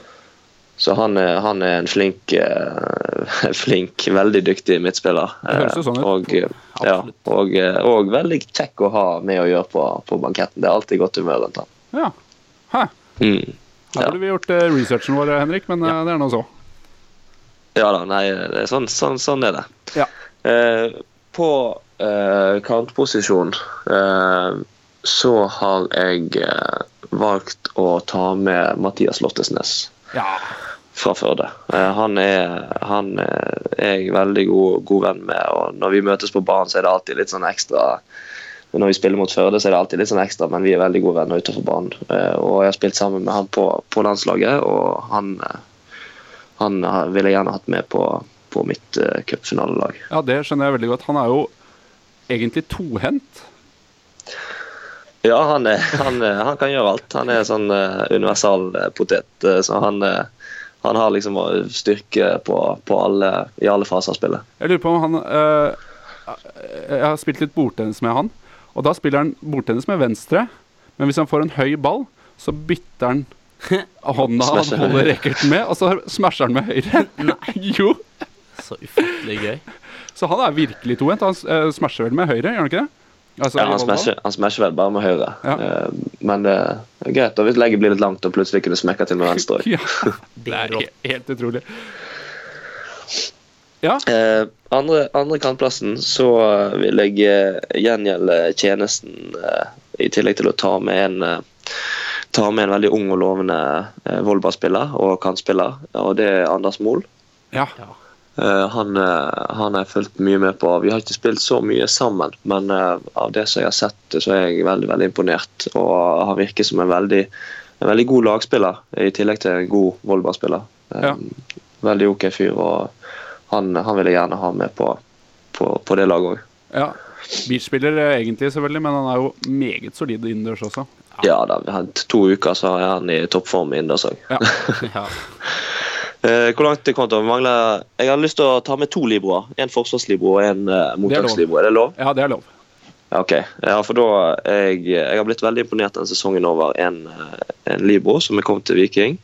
Så han er, han er en flink, eh, flink, veldig dyktig midtspiller. Høres jo sånn. Og, eh, ja, Absolutt. og, eh, og veldig kjekk å ha med å gjøre på, på banketten. Det er alltid godt humør rundt han. Ja. Hæ. Mm. Her Ja. vi gjort eh, researchen vår, Henrik, men ja. det er nå så. Ja da, nei, det er sånn, sånn, sånn er det. Ja. Eh, på eh, kantposisjon eh, så har jeg eh, valgt å ta med Mathias Lottesnes. Ja. fra Førde. Eh, han er, han er jeg veldig god, god venn med, og når vi møtes på banen, så er det alltid litt sånn ekstra når vi spiller mot Førde, så er det alltid litt sånn ekstra, men vi er veldig gode venner utenfor banen. Eh, Og jeg har spilt sammen med han på, på landslaget, og han, eh, han ville jeg gjerne hatt med på, på mitt uh, cupfinalelag. Ja, det skjønner jeg veldig godt. Han er jo egentlig tohendt. Ja, han, er, han, han kan gjøre alt. Han er sånn uh, universal eh, potet. eh, så han, uh, han har liksom styrke på, på alle, i alle faser av spillet. Jeg lurer på om han Jeg har spilt litt bordtennis med han, og da spiller han bordtennis med venstre. Men hvis han får en høy ball, så bytter han hånda han holder racketen med, og så smasher han med høyre. Nei, Jo! så ufattelig gøy. Så han er virkelig tohendt. Han uh, smasher vel med høyre, gjør han ikke det? Altså, Ja, han smasher, han smasher vel bare med høyre. Ja. Uh, men det er greit og hvis legget blir litt langt og plutselig kunne smekke til med venstre. òg. Ja, det er helt utrolig. Ja, Uh, andre, andre kantplassen så vil jeg gjengjelde tjenesten i tillegg til å ta med en eh, ta med en veldig ung og lovende eh, volleyballspiller og kantspiller, og det er Anders Mohl. ja. Eh, han, eh, han har jeg fulgt mye med på. Vi har ikke spilt så mye sammen, men uh, av det som jeg har sett, så er jeg veldig veldig imponert. Og han virker som en veldig, en veldig god lagspiller, i tillegg til en god volleyballspiller. Ja. Veldig OK fyr, og han, han vil jeg gjerne ha med på, på, på det laget òg. ja. Beachspiller egentlig, selvfølgelig, men han er jo meget solid innendørs også. Ja da, vi har to uker, så er han i toppform innendørs òg. Ja. ja. Eh, hvor langt det kommer til å mangle Jeg har lyst til å ta med to libroer. En forsvarslibro og en uh, mottakslibro. Er det lov? ja, det er lov. Ok, ja, for da jeg, jeg har blitt veldig imponert den sesongen over en, eh, en Libro som er kommet til Viking.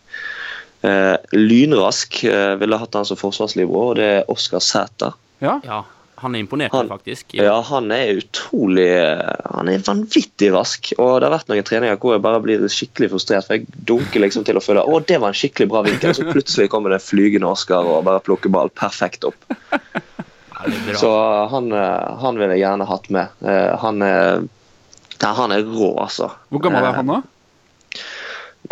Eh, lynrask eh, ville hatt han som forsvarslibro, og det er Oskar Sæter. Ja. ja. Han er imponert, Han- faktisk. Ja, han er utrolig eh, Han er vanvittig rask. Og det har vært noen treninger hvor jeg bare blir skikkelig frustrert, for jeg dunker liksom til å føle å, det var en skikkelig bra vinkel, og så plutselig kommer det flygende Oskar og bare plukker ball perfekt opp. Ja, det bra. Så han, eh, han ville jeg gjerne hatt med. Eh, Han er Nei, han er rå, altså. Hvor gammel Eh, er han da?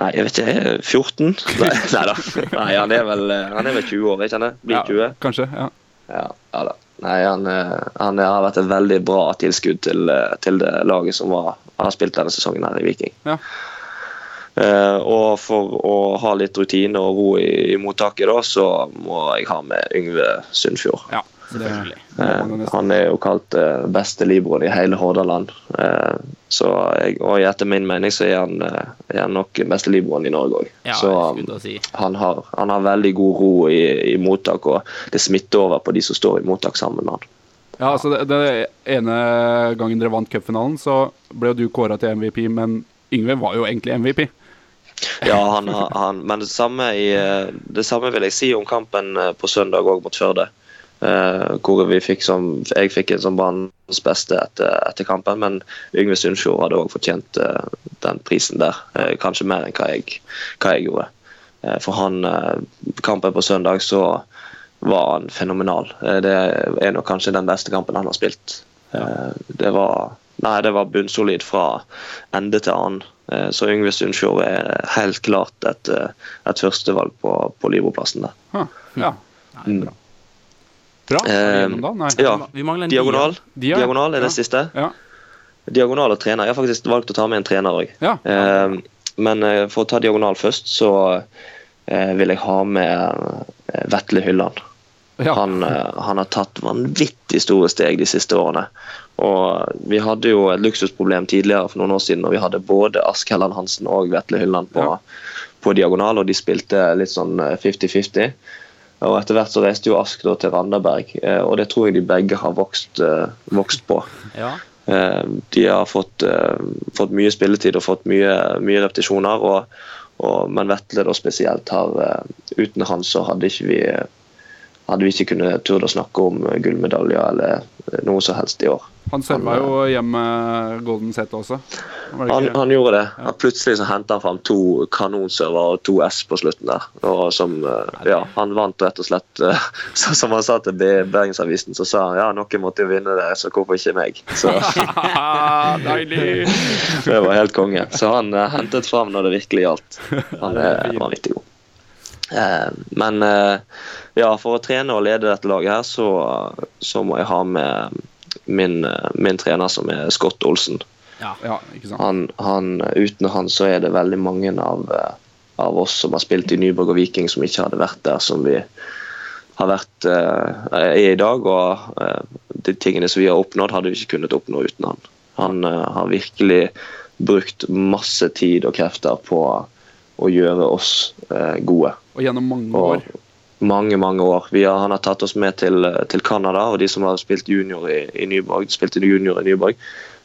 Nei, jeg vet ikke. 14? Nei, nei da. Nei, han er vel, eh, han er vel 20 år, ikke sant? Blir 20? Ja, kanskje. ja. Ja, ja da. Nei, han, eh, han har vært et veldig bra tilskudd til, eh, til det laget som var, har spilt denne sesongen her i Viking. Ja. Uh, og for å ha litt rutine og ro i, i mottaket, da, så må jeg ha med Yngve Sundfjord. ja. Selvfølgelig. Eh, han er jo kalt eh, beste libroen i hele Hordaland. Eh, så jeg, og etter min mening så er han, eh, er han nok beste libroen i Norge òg. Ja, så um, si. han, har, han har veldig god ro i, i mottak, og det smitter over på de som står i mottak sammen med han. Ja, altså det, det ene gangen dere vant cupfinalen, så ble jo du kåra til MVP, men Yngve var jo egentlig MVP. Ja, han, han, men det samme, i, eh, det samme vil jeg si om kampen eh, på søndag òg mot Førde. Eh, hvor vi fikk som, jeg fikk en som banens beste etter, etter kampen, men Yngve Sundfjord hadde òg fortjent uh, den prisen der. Uh, kanskje mer enn hva jeg, hva jeg gjorde. For han, kampen på søndag så var han fenomenal. Det er nok kanskje den beste kampen han har spilt. Det var Nei, det var bunnsolid fra ende til annen. Så Yngve Sundfjord er helt klart et, et førstevalg på, på Libro-plassen der. Ha, ja, Nei, bra. Bra. Eh. Nei. Ja. Vi mangler en Diagonal. Diagonal er det siste. Ja. Diagonal og trener. Jeg har faktisk valgt å ta med en trener òg. Ja. Eh, men eh, for å ta diagonal først, så eh, vil jeg ha med eh, Vetle Hylland. ja. Han, eh, han har tatt vanvittig store steg de siste årene. Og vi hadde jo et luksusproblem tidligere for noen år siden, når vi hadde både Ask Helland Hansen og Vetle Hylland på, Ja. på diagonal, og de spilte litt sånn eh, 50-50. Og etter hvert så reiste jo Ask da til Randaberg, eh, og det tror jeg de begge har vokst, eh, vokst på. Ja. Eh, De har fått, fått mye spilletid og fått mye, mye repetisjoner. Og, og, men Vetle da spesielt har Uten han så hadde ikke vi hadde vi ikke kunnet turt å snakke om gullmedaljer eller noe som helst i år. Han serva jo hjem eh, Golden Set også. Han, han gjorde det. Han plutselig så henta han fram to kanonserver og to S på slutten der. Og som, eh, ja, han vant rett og slett eh, så, Som han sa til Bergensavisen, så sa han ja, noen måtte jo vinne det, så hvorfor ikke meg? Så Deilig! Det var helt konge. Så han uh, hentet fram når det virkelig gjaldt. Han er vanvittig god. Men ja, for å trene og lede dette laget her, så, så må jeg ha med min, eh, min trener, som er Scott Olsen. Ja. Ja, ikke sant. Han, han, uten han så er det veldig mange av, eh, av oss som har spilt i Nyborg og Viking, som ikke hadde vært der som vi har vært eh, er i dag. Og de tingene som vi har oppnådd, hadde vi ikke kunnet oppnå uten han. Han har virkelig brukt masse tid og krefter på å gjøre oss eh, gode. Og gjennom mange Og år. Mange, mange år. Vi har, han har tatt oss med til, til Canada, og de som har spilt junior i, i Nyborg, spilte junior i Nyborg,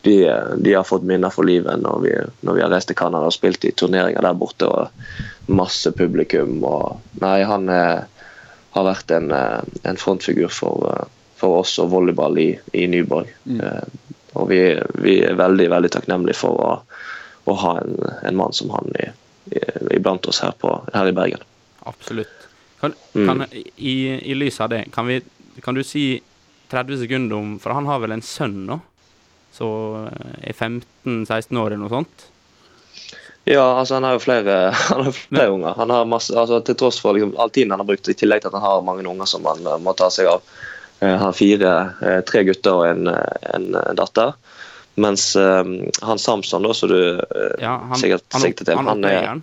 de, de har fått minner for livet når vi, når vi har reist til Canada og spilt i turneringer der borte. og Masse publikum. og Nei, han er, har vært en, eh, en frontfigur for, eh, for oss og volleyball i, i Nyborg. Mm. Eh, og vi, vi er veldig veldig takknemlige for å, å ha en, en mann som han i, i, iblant oss her, på, her i Bergen. Absolutt. Kan, Mm. kan, i, I lys av det, kan, vi, kan du si 30 sekunder om For han har vel en sønn nå? Så eh, er 15-16 år eller noe sånt? Ja, altså han har jo flere, han har flere unger. Han har masse, altså Til tross for liksom, all tiden han har brukt, i tillegg til at han har mange unger som han eh, må ta seg av. Eh, Han har fire, tre gutter og en, en datter. Mens han Samson, da, som du Ja, han, sikkert sikter til, han han er.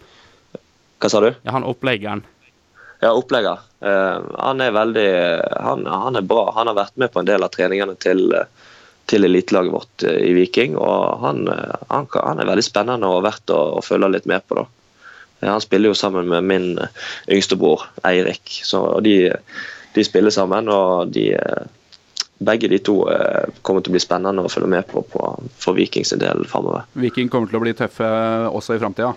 Hva sa du? Ja, han oppleggeren. Ja, opplegger. Eh, han er veldig han, han er bra. Han har vært med på en del av treningene til, til elitelaget vårt eh, i Viking. Og han, eh, han, han er veldig spennende og verdt å, å følge litt med på. da. Han spiller jo sammen med min yngste bror Eirik. Så de, de spiller sammen, og de begge de to kommer til å bli spennende å følge med på, på for Vikings del framover. Viking kommer til å bli tøffe også i framtida.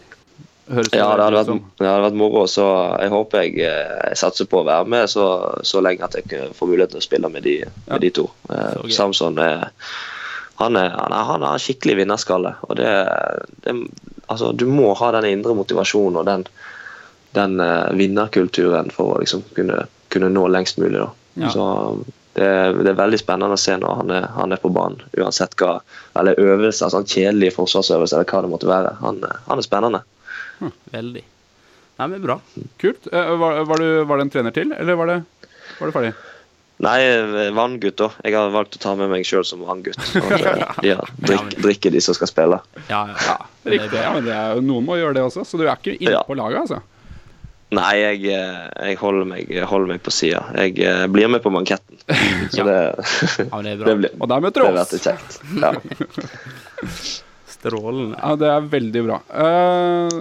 Høres Ja, det hadde, vært, som. det hadde vært moro. Så jeg håper jeg, eh, jeg satser på å være med så, så lenge at jeg får få mulighet til å spille med de, Ja. med de to. Okay. Samson er han, er, han, er, han har skikkelig vinnerskalle. og det, det, altså, Du må ha den indre motivasjonen og den, den uh, vinnerkulturen for å liksom kunne, kunne nå lengst mulig. Ja. Så det, det er veldig spennende å se når han er, han er på banen, uansett hva eller øvelser, sånn kjedelige forsvarsøvelser eller hva det måtte være. Han, er- han er spennende. Veldig. Nei, men bra. Kult. Eh, Var, var, du, var det en trener til, eller var det, var det ferdig? Nei, vanngutt, da. Jeg har valgt å ta med meg sjøl som vanngutt. Eh, Ja, drikke, drikke de som skal spille. Ja, ja. Riktig. Ja, men det er, noen må gjøre det også, så du er ikke inne Ja. på laget, altså. Nei, jeg, eh, jeg holder meg, jeg holder meg på sida. Jeg jeg blir med på banketten. Så Ja. det, Ja, det er bra. det blir Og der møter du oss. kjekt. Ja. Strålende. Ja, det er veldig bra. Eh,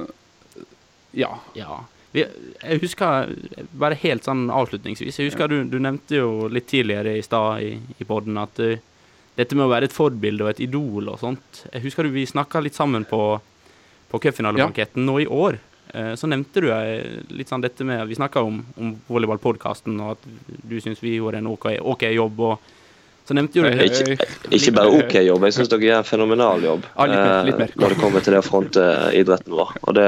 ja. Ja. Jeg husker, bare helt sånn avslutningsvis, jeg husker du, du nevnte jo litt tidligere i stad i, i podden at eh, dette med å være et forbilde og et idol og sånt Jeg husker du vi snakka litt sammen på, på cupfinalebanketten nå i år. Eh, så nevnte du eh, litt sånn dette med Vi snakka om, om volleyballpodkasten og at du syns vi gjorde en OK, ok jobb. og så nevnte jo du Ikke, ikke bare OK jobb, jeg syns dere gjør en fenomenal jobb Ja, litt mer, litt mer. eh, når det kommer til det å fronte idretten vår. Og det,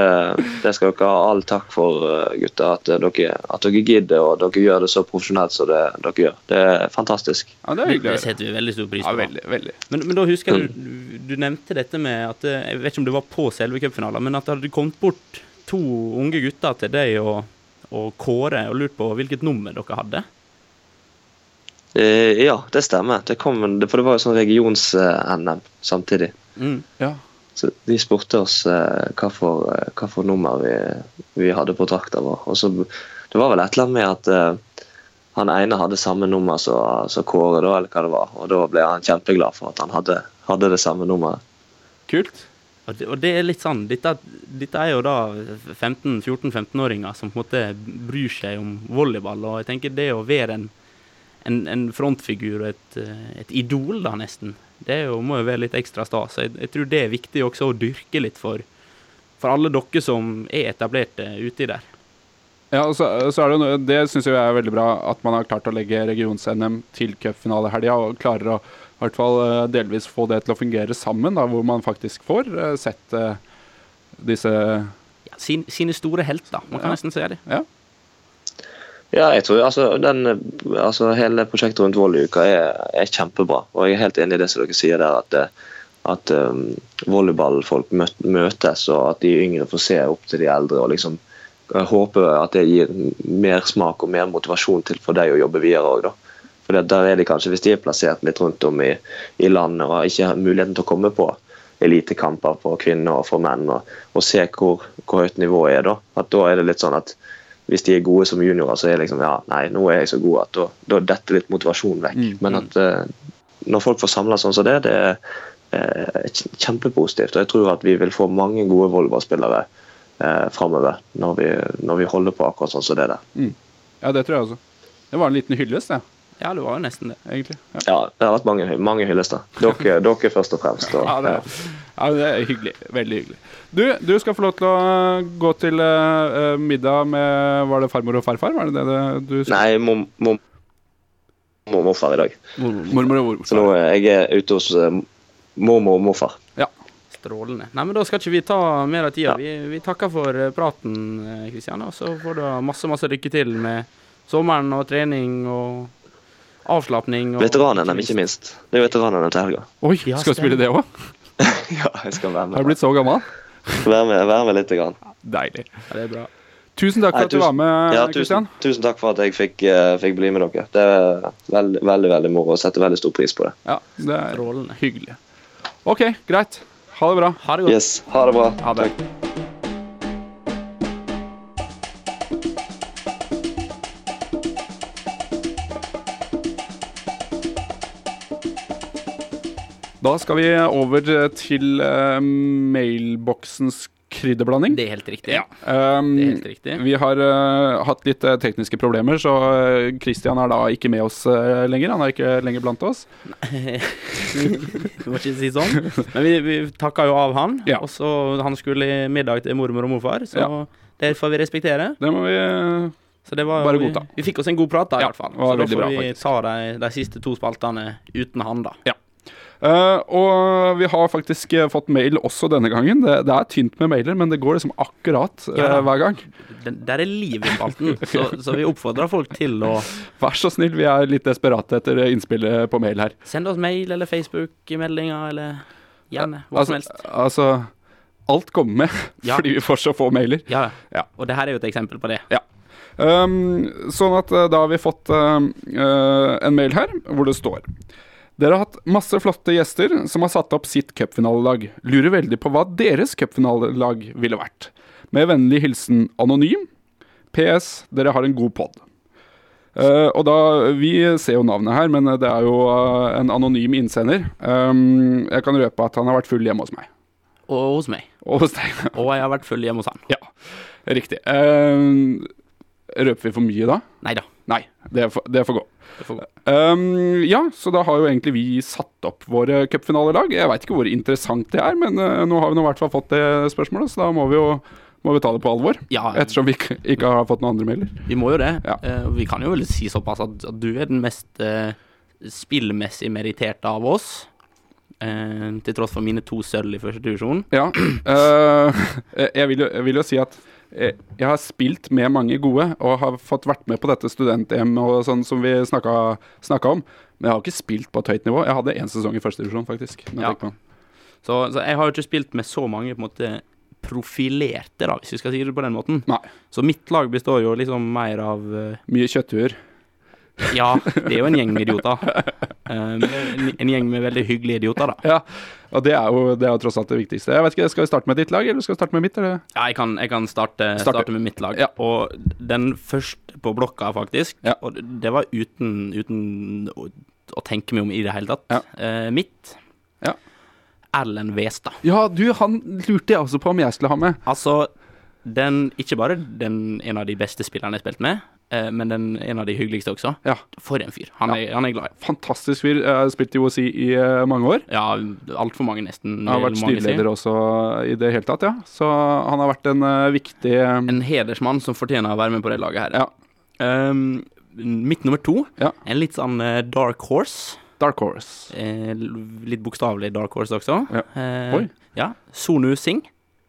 det skal dere ha all takk for, eh, gutter. At eh, dere, at dere gidder og dere gjør det så profesjonelt som det dere gjør. Det er fantastisk. ja, det er hyggelig. Det setter vi veldig stor pris Ja, på. veldig, veldig. Men, men da husker jeg du, du, du nevnte dette med at eh, Jeg vet ikke om det var på selve cupfinalen, men at det hadde kommet bort to unge gutter til deg og, og Kåre og lurt på hvilket nummer dere hadde. Eh, ja, det stemmer. Det kom, for det var jo sånn regions-NM samtidig. Mm. Ja. Så de spurte oss eh, hva, for, eh, hva for nummer vi, vi hadde på drakta vår. Og så, det var vel et eller annet med at han ene hadde samme nummer som Kåre, da, eller hva det var. Og da ble han kjempeglad for at han hadde, hadde det samme nummeret. Kult. Og det, og det er litt sånn Dette, dette er jo da 15-14-15-åringer som på en måte bryr seg om volleyball. Og jeg tenker det å være en, en, en frontfigur og et, eh, et idol, da nesten, det jo, må jo være litt ekstra stas. Jeg, jeg tror det er viktig også å dyrke litt for, for alle dere som er etablerte uti der. Ja, og så, så er det, noe- det syns jeg er veldig bra at man har klart å legge regions-NM til cupfinalehelga, og klarer å i hvert fall eh, delvis få det til å fungere sammen, da, hvor man faktisk får eh, sett disse Ja, sin, sine store helter, man kan Ja. nesten se det. Ja. Ja, jeg tror altså, den, altså Hele prosjektet rundt volleyuka er, er kjempebra. Og jeg er helt enig i det som dere sier der, at, eh, at um, volleyballfolk møtes, og at de yngre får se opp til de eldre og liksom jeg håper at det gir mer smak og mer motivasjon til for deg å jobbe videre òg, da. For der er de kanskje, Hvis de er plassert litt rundt om i, i landet og ikke har muligheten til å komme på elitekamper for kvinner og for menn, og, og se hvor, hvor høyt nivået er, da at da er det litt sånn at hvis de er gode som juniorer, så er det liksom ja, nei, nå er jeg så god at da, detter litt motivasjonen vekk. Mm, Men at uh, når folk får samla sånn som det, det er uh, kjempepositivt. Og jeg tror at vi vil få mange gode Volvo-spillere eh, framover når, vi, når vi holder på akkurat sånn som det der. Ja, det tror jeg også. Det var en liten hyllest, det, Ja, det var jo nesten det. egentlig. Ja. Ja, det har vært mange, mange hyllester. Dere, dere først og fremst. Og, Ja, det, ja, det er hyggelig. Veldig hyggelig. Du, du skal få lov til å gå til uh, middag med Var det farmor og farfar? Var det det du sa? Nei, mor mor- og morfar i dag. Mormor og morfar. Så nå er jeg ute hos eh, mormor og morfar. Ja. Strålende. Nei, men Da skal ikke vi ta mer av tida. Ja. Vi, vi takker for eh, praten, Kristian. Og så får du ha masse masse lykke til med sommeren og trening og avslapning. Og Veteranene, ikke minst. Det er veteranene til helga. Oi, skal du spille det òg? Ja, jeg skal være med. Har du blitt så gammel? Vær med, vær med litt. Grann. Deilig. Ja, det er bra. Tusen takk for Nei, at du var med, Ja, Kristian. tusen, tusen takk for at jeg fikk, uh, fikk bli med dere. Det er veldig, veldig, veldig moro og setter veldig stor pris på det. Ja, det er Strålende. hyggelig. OK, greit. Ha det bra. Ha det godt. Yes, ha det bra. Ha det. Da skal vi over til uh, mailboksens krydderblanding. Det er helt riktig. Um, Det er helt riktig. Vi har uh, hatt litt uh, tekniske problemer, så uh, Christian er da ikke med oss lenger. Han er ikke lenger blant oss. Du må ikke si sånn. Men vi, vi takka jo av han. Ja. Og så Han skulle i middag til mormor og morfar, så Ja. det får vi respektere. Det må vi Så det var, Bare godta. vi fikk oss en god prat, da, i hvert fall. Så da får bra, vi faktisk. ta de, de siste to spaltene uten han, da. Eh, og vi har faktisk eh, fått mail også denne gangen. Det, det er tynt med mailer, men det går liksom akkurat eh, Ja. hver gang. Den, der er liv i spalten, så, så vi oppfordrer folk til å Vær så snill, vi er litt desperate etter innspillet på mail her. Send oss mail eller Facebook-meldinger eller gjerne hva altså, som helst. Altså, alt kommer med Ja. fordi vi får så få mailer. Ja, Ja. Og det her er jo et eksempel på det. Um, sånn at da har vi fått uh, en mail her hvor det står Dere har hatt masse flotte gjester som har satt opp sitt cupfinalelag. Lurer veldig på hva deres cupfinalelag ville vært. Med vennlig hilsen Anonym. PS. Dere har en god pod. Uh, og da, Vi ser jo navnet her, men det er jo uh, en anonym innsender. Um, jeg kan røpe at han har vært full hjemme hos meg. Og hos meg. Og hos deg. Og jeg har vært full hjemme hos han. Ja, riktig. Uh, røper vi for mye da? Nei da. Nei, det får gå. Um, ja, så da har jo egentlig vi satt opp våre cupfinalelag. Jeg veit ikke hvor interessant det er, men uh, nå har vi nå i hvert fall fått det spørsmålet, så da må vi jo må vi ta det på alvor. Ja, Ettersom vi ikke, ikke har fått noen andre mailer. vi må jo det. Ja. Uh, vi kan jo vel si såpass at, at du er den mest uh, spillmessig meritterte av oss. Uh, til tross for mine to sølv i første divisjon. Ja. jeg, vil jo, jeg vil jo si at jeg har spilt med mange gode og har fått vært med på dette student-EM og sånn som vi snakka, om. Men jeg har ikke spilt på et høyt nivå. Jeg hadde én sesong i første divisjon, faktisk. Ja. Så, så jeg har jo ikke spilt med så mange på en måte profilerte, da, hvis vi skal si det på den måten. Nei. Så mitt lag består jo liksom mer av uh, Mye kjøtthuer. Ja, det er jo en gjeng med idioter. Eh, en, en gjeng med veldig hyggelige idioter, da. Ja, og det er, jo, det er jo tross alt det viktigste. Jeg vet ikke, Skal vi starte med ditt lag, eller skal vi starte med mitt? Eller? Ja, jeg kan, jeg kan starte, Starte. med mitt lag. Ja. Og den første på blokka, faktisk, Ja. og det- var uten, uten å, å tenke meg om i det hele tatt. Ja. Eh, mitt Ja. Erlend Westad. Ja, du, han lurte jeg også på om jeg skulle ha med. Altså, den, ikke bare den, en av de beste spillerne jeg har spilt med, men den, en av de hyggeligste også. Ja, For en fyr. Han, er, han er glad i. Fantastisk fyr. Jeg har spilt i OSI i eh, mange år. Ja, altfor mange, nesten. Jeg har vært styreleder også i det hele tatt, ja. Så han har vært en uh, viktig eh, En hedersmann som fortjener å være med på det laget her. Ja. Um, mitt nummer to, Ja. en litt sånn eh, dark horse. Dark Horse. Eh, litt bokstavelig dark horse også. Ja. Eh, Oi. Ja. Sonu Singh.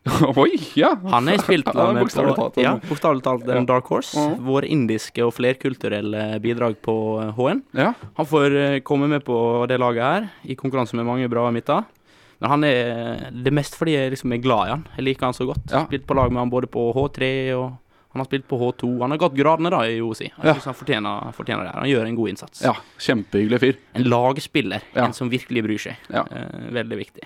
Oi, ja! Han har spilt Ja, med på talt, Ja, bokstavelig talt en Ja. dark horse. Mhm. Vår indiske og flerkulturelle bidrag på eh, HN. Ja, Han får eh, komme med på det laget her, i konkurranse med mange bra midter. Men han er det er mest fordi jeg liksom er glad i han. Jeg liker han så godt. Ja. Spilt på lag med han både på H3 og, Han har spilt på H2. Han har gått gradene da i OSI. Jeg Ja. synes han fortjener, fortjener det. her. Han gjør en god innsats. Ja, kjempehyggelig fyr. En lagspiller. Ja. En som virkelig bryr seg. Ja. Eh, veldig viktig.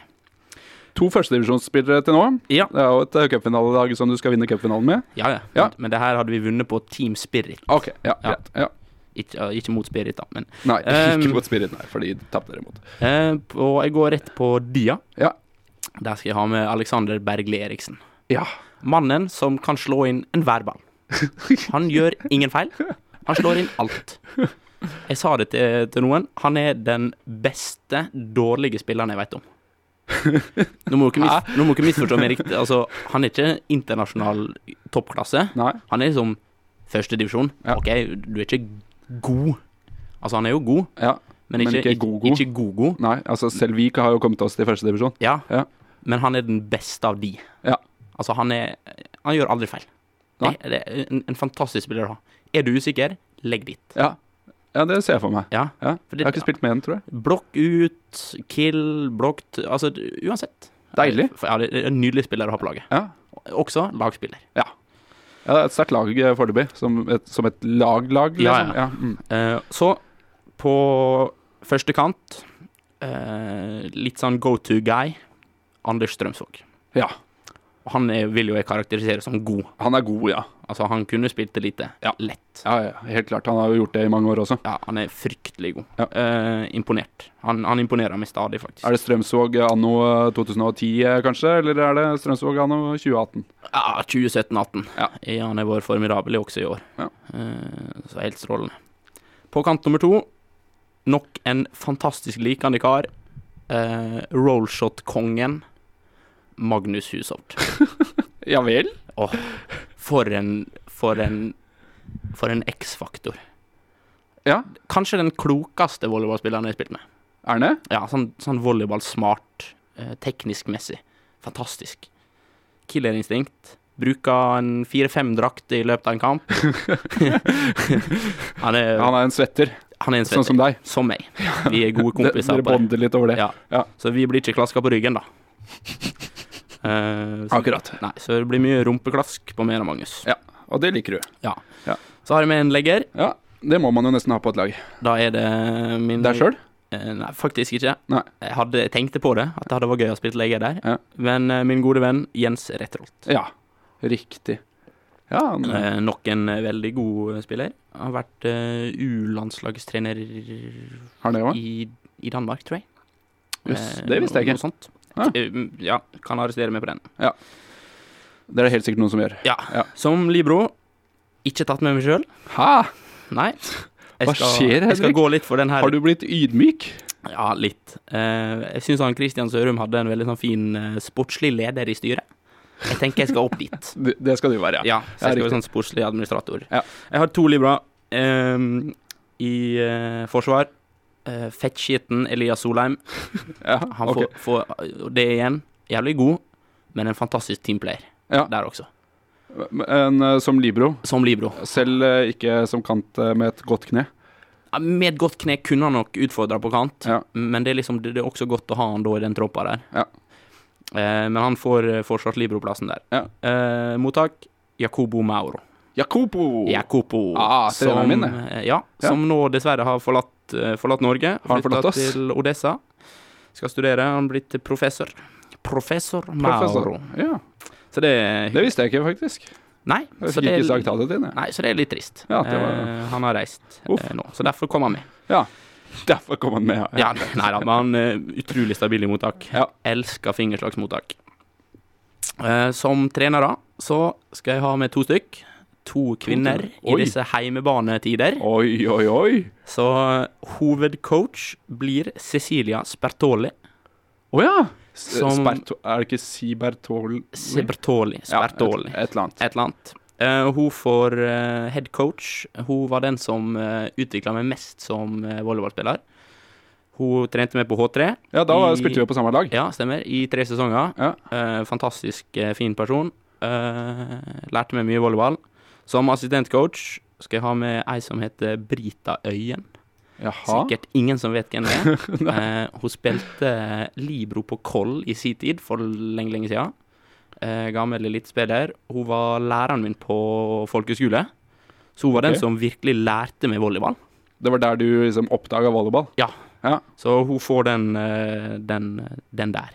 To førstedivisjonsspillere til nå. Ja, Det er jo et uh, cupfinalelag som du skal vinne cupfinalen med. ja. ja. Ja. Men det her hadde vi vunnet på Team Spirit. OK, ja, Ja. greit. Ja. Ikke, uh, ikke mot Spirit, da, men Nei, Um, ikke mot Spirit, nei, for de tapte dere mot. eh, Og jeg går rett på Dia. Ja. Der skal jeg ha med Alexander Bergli Eriksen. Ja. Mannen som kan slå inn enhver ball. Han gjør ingen feil. Han slår inn alt. Jeg sa det til, til noen. Han er den beste dårlige spilleren jeg vet om. Nå må du dere misforstå meg riktig. Altså, han er ikke internasjonal toppklasse. Nei. Han er liksom førstedivisjon. Ja. OK, du er ikke god. Altså, han er jo god, Ja. men Men ikke, ikke god-god. ikke. Nei, altså selv vi har jo kommet oss til førstedivisjon. Ja, Ja. men han er den beste av de. Ja. Altså, han er Han gjør aldri feil. Nei. Det, det er en, en fantastisk spiller å ha. Er du usikker, legg dit. Ja. Ja, det ser jeg for meg. Ja. Ja. Jeg har ikke spilt med den, tror jeg. Blokk ut, kill, blokkt Altså, uansett. Deilig. Ja, det er en nydelig spiller å ha på laget. Ja. Også lagspiller. Ja, det er et sterkt lag eh, foreløpig. Som, som et lag-lag, liksom. Ja, ja. Ja, mm. Eh, så, på første kant eh, Litt sånn go to guy. Anders Strømsvåg. ja. Han er, vil jo jeg karakterisere som god. Han er god, ja. Altså, han kunne spilt det lite. Ja. Lett. ja. Ja, Helt klart. Han har jo gjort det i mange år også. Ja, han er fryktelig god. Ja. Eh, imponert. Han, han imponerer meg stadig, faktisk. Er det Strømsvåg anno eh, 2010, eh, kanskje? Eller er det Strømsvåg anno 2018? Ja, 2017-18. Ja. Han har vært formidabel også i år. Ja. Eh, så helt strålende. På kant nummer to, nok en fantastisk likende kar. Eh, Rollshot-kongen Magnus Hushovd. Ja vel? Åh, for en For en For en X-faktor. Ja. Kanskje den klokeste volleyballspilleren jeg har spilt med. Er det? Ja, sånn, sånn volleyball-smart, eh, teknisk-messig. Fantastisk. Killerinstinkt. Bruker en fire-fem drakt i løpet av en kamp. han, er, Han er en svetter, han er en svetter. sånn som deg. Som meg. Vi er gode kompiser Dere bonder litt over det. Ja. Ja. Så vi blir ikke klaska på ryggen, da. Eh, så, Akkurat. Nei, så det blir mye rumpeklask på mer av Magnus. Ja. Og det liker du. Ja Så har jeg med en legger. Ja. Det må man jo nesten ha på et lag. Da er det min Deg sjøl? Eh, Nei, faktisk ikke. Nei. Jeg, hadde, jeg tenkte på det, at det hadde vært gøy å spille legger der. Ja. Men eh, min gode venn Jens Retrolt Ja. Riktig. Ja, han, Eh, nok en veldig god spiller. Har vært eh, U-landslagstrener i, i Danmark, tror jeg. Jøss, det visste jeg ikke. Ja. Eh, Ja, kan arrestere meg på den. Ja. Det er det helt sikkert noen som gjør. Ja. Ja. Som Libro, ikke tatt med meg sjøl. Ha? Nei. Jeg Hva skal, skjer, Jeg skal gå litt for den her. Har du blitt ydmyk? Ja, litt. Eh, jeg syns han Christian Sørum hadde en veldig sånn fin eh, sportslig leder i styret. Jeg tenker jeg skal opp dit. Det skal du være, ja. Ja, så jeg skal være sånn sportslig administrator. Ja. Jeg har to libra ehm, i uh, forsvar. Uh, Fettskitten Elias Solheim. ja. Han får, får Det igjen, jævlig god, men en fantastisk teamplayer Ja. der også. En eh, som libro, Som libro. selv eh, ikke som kant med et godt kne. Med et godt kne kunne han nok utfordra på kant, Ja. men det er liksom det, er også godt å ha han da i den troppa der. Ja. Eh, men han får fortsatt libroplassen der. Ja. Eh, mottak Jacobo Mauro. Jacopo! Jacopo. Ah, som, min, ja, Ja. som nå dessverre har forlatt, eh, forlatt Norge. Har forlatt oss? til Odessa. Skal studere. Han er blitt professor. Professor Mauro. Professor. Ja, Så det, det visste jeg ikke, faktisk. Nei, så det, nei, så det er litt trist. Ja, det var- uh, han har reist eh, nå, så derfor kom han med. Ja. Derfor kom han med. Ja, nei da, men han er utrolig stabil i mottak. Ja. Elsker fingerslagsmottak. Uh, som trenere så skal jeg ha med to stykk. To kvinner i disse heimebanetider. Oi, oi, oi. Så eh, hovedcoach blir Cecilia Spertoli. Å ja! S- Som- Sperto, er det ikke Sibertoli? Spertoli. Ja, et, et eller annet. Et eller annet. Uh, hun får uh, head coach. Hun var den som uh, utvikla meg mest som uh, volleyballspiller. Hun trente meg på H3. Ja, da I- spilte vi på samme lag. Ja, stemmer. I tre sesonger. Ja. Eh, fantastisk eh, fin person. Eh, lærte meg mye volleyball. Som assistentcoach skal jeg ha med ei som heter Brita Øyen. Jaha. Sikkert ingen som vet hvem det er. eh, hun spilte Libro på Koll i sin tid, for lenge, lenge siden. eh, gammel elitespiller. Hun var læreren min på folkeskole. Så hun var okay. den som virkelig lærte meg volleyball. Det var der du liksom oppdaga volleyball? Ja. Ja. Så hun får den, eh, den, den der.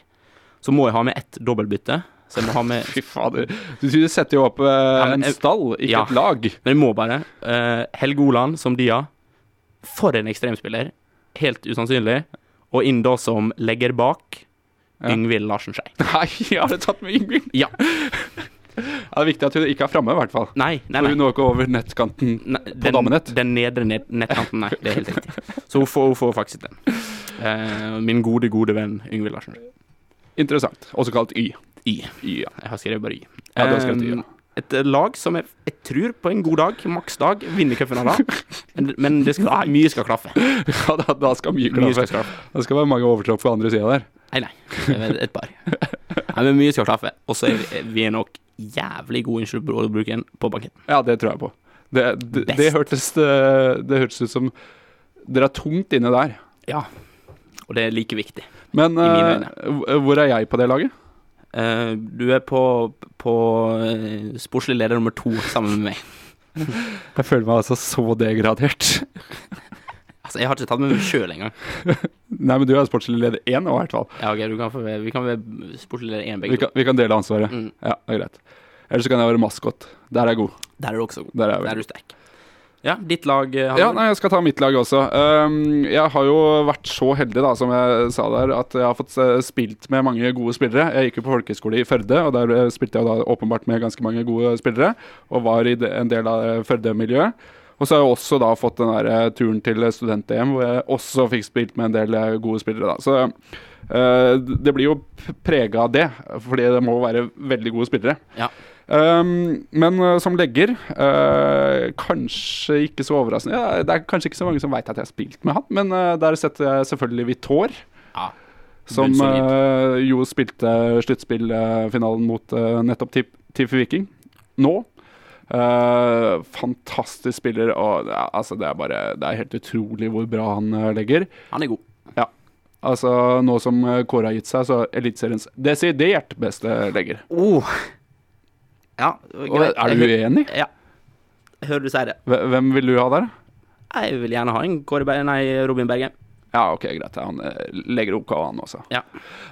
Så må jeg ha med ett dobbeltbytte. Så jeg må ha med Fy fader. Du, du setter jo opp eh, Ja, men en stall, ikke Ja. et lag. Men jeg må bare. Eh, Helge Oland som Dia. For en ekstremspiller. Helt usannsynlig. Og inn da som legger bak Ja. Yngvild Larsen Skei. Nei, jeg du tatt med Yngvild. Ja. Ja, det er viktig at hun ikke er framme, i hvert fall. Nei, nei, For nei. hun når ikke over nettkanten. Nei, den, damenett? Den nedre ned, nettkanten, nei. Det er helt riktig. Så hun får, hun får faktisk den. Eh, min gode, gode venn Yngvild Larsen. Interessant. Også kalt Y. Y. y ja. Jeg har skrevet bare Y. Ja, du har skrevet Y, ja. Eh, Et eh, lag som jeg, jeg tror på en god dag, maksdag, vinner cupfinalen. Men, men det skal, nei, mye skal klaffe. ja da, da skal mye Mye skal klaffe. klaffe. Det skal være mange overtropp på andre sida der. Nei, nei. Et par. Nei, men mye skal klaffe. Og så er vi, er nok jævlig gode unnskyld bruken på banketten. Ja, det tror jeg på. Det, det, det, hørtes, det, det hørtes ut som Dere er tungt inne der. Ja. Og det er like viktig. Men eh, hvor- hvor er jeg på det laget? Eh, du er på, på eh, sportslig leder nummer to sammen med meg. Jeg føler meg altså så degradert. Altså, jeg har ikke tatt med meg sjøl engang. Nei, men du er sportslig leder én nå, i hvert fall. Ja, ok, du kan få, vi kan være sportslig leder én Vi begge to. kan, vi kan dele ansvaret. Mm. Ja, det er greit. Ellers så kan jeg være maskot. Der er jeg god. Der er du også god. Der er Der er du sterk. Ja, ditt lag, Har Ja, nei, jeg skal ta mitt lag også. Um, jeg har jo vært så heldig, da, som jeg sa der, at jeg har fått eh, spilt med mange gode spillere. Jeg gikk jo på folkehøyskole i Førde, og der eh, spilte jeg da åpenbart med ganske mange gode spillere. Og var i en del av eh, Førde-miljøet. Og så har jeg også da fått den der eh, turen til student-EM, hvor jeg også fikk spilt med en del eh, gode spillere. da. Så eh, det blir jo prega av det, fordi det må være veldig gode spillere. Ja. Um, men uh, som legger uh, Kanskje ikke så overraskende. Ja, det er kanskje ikke så mange som veit at jeg har spilt med han, men uh, der setter jeg selvfølgelig Vitor. Ja, Som jo spilte sluttspillfinalen mot nettopp Tif Viking nå. Fantastisk spiller, og ja, altså, det er bare Det er helt utrolig hvor bra han legger. Han er god. Altså, nå som Kåre har gitt seg, så Eliteseriens desidert beste legger. Oh. Ja, Og, er du uenig? Ja. Hører du sier det. Hvem vil du ha der? Jeg vil gjerne ha en Kåre. Nei, Robin Berge. Ja, ok, greit. Han legger opp hva han også. Ja.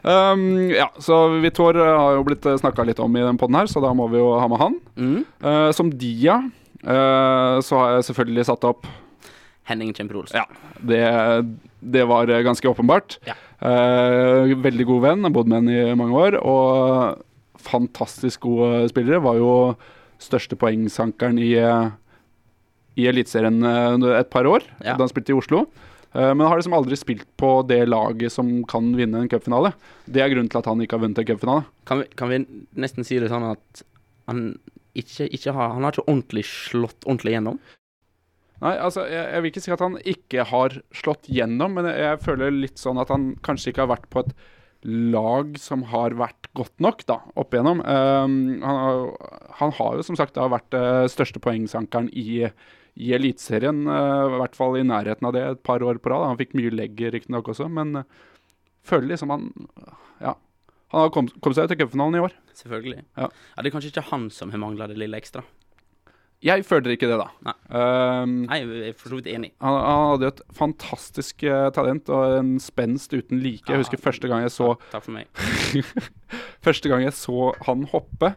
Um, ja, så Vitor eh, har jo blitt snakka litt om i den poden her, så da må vi jo ha med han. Mm. Uh, som Dia uh, så har jeg selvfølgelig satt opp Henning Kjemper Olsen. Ja, det, det var eh, ganske åpenbart. Ja. Uh, veldig god venn, har bodd med henne i mange år, og fantastisk gode spillere. Var jo største poengsankeren i, eh, i Eliteserien eh, et par år, Ja. da han spilte i Oslo. Eh, Men har liksom aldri spilt på det laget som kan vinne en cupfinale. Det er grunnen til at han ikke har vunnet en cupfinale. Kan, kan vi nesten si det sånn at han ikke, ikke har Han har ikke ordentlig slått ordentlig gjennom? Nei, altså, jeg, jeg vil ikke si at han ikke har slått gjennom, men jeg, jeg føler litt sånn at han kanskje ikke har vært på et lag som har vært godt nok, da, opp igjennom. Um, han, har, han har jo som sagt da vært uh, største poengsankeren i, i Eliteserien, uh, i hvert fall i nærheten av det et par år på rad. Han fikk mye legg riktignok også, men uh, føler liksom han Ja. Han har kommet kom seg til cupfinalen i år. Selvfølgelig. Ja. Det er kanskje ikke han som har mangla det lille ekstra. Jeg føler ikke det, da. Nei. Um, Nei, jeg er for så vidt enig. Han, han hadde jo et fantastisk eh, talent og en spenst uten like. Jeg husker første gang jeg så Takk for meg. Første gang jeg så han hoppe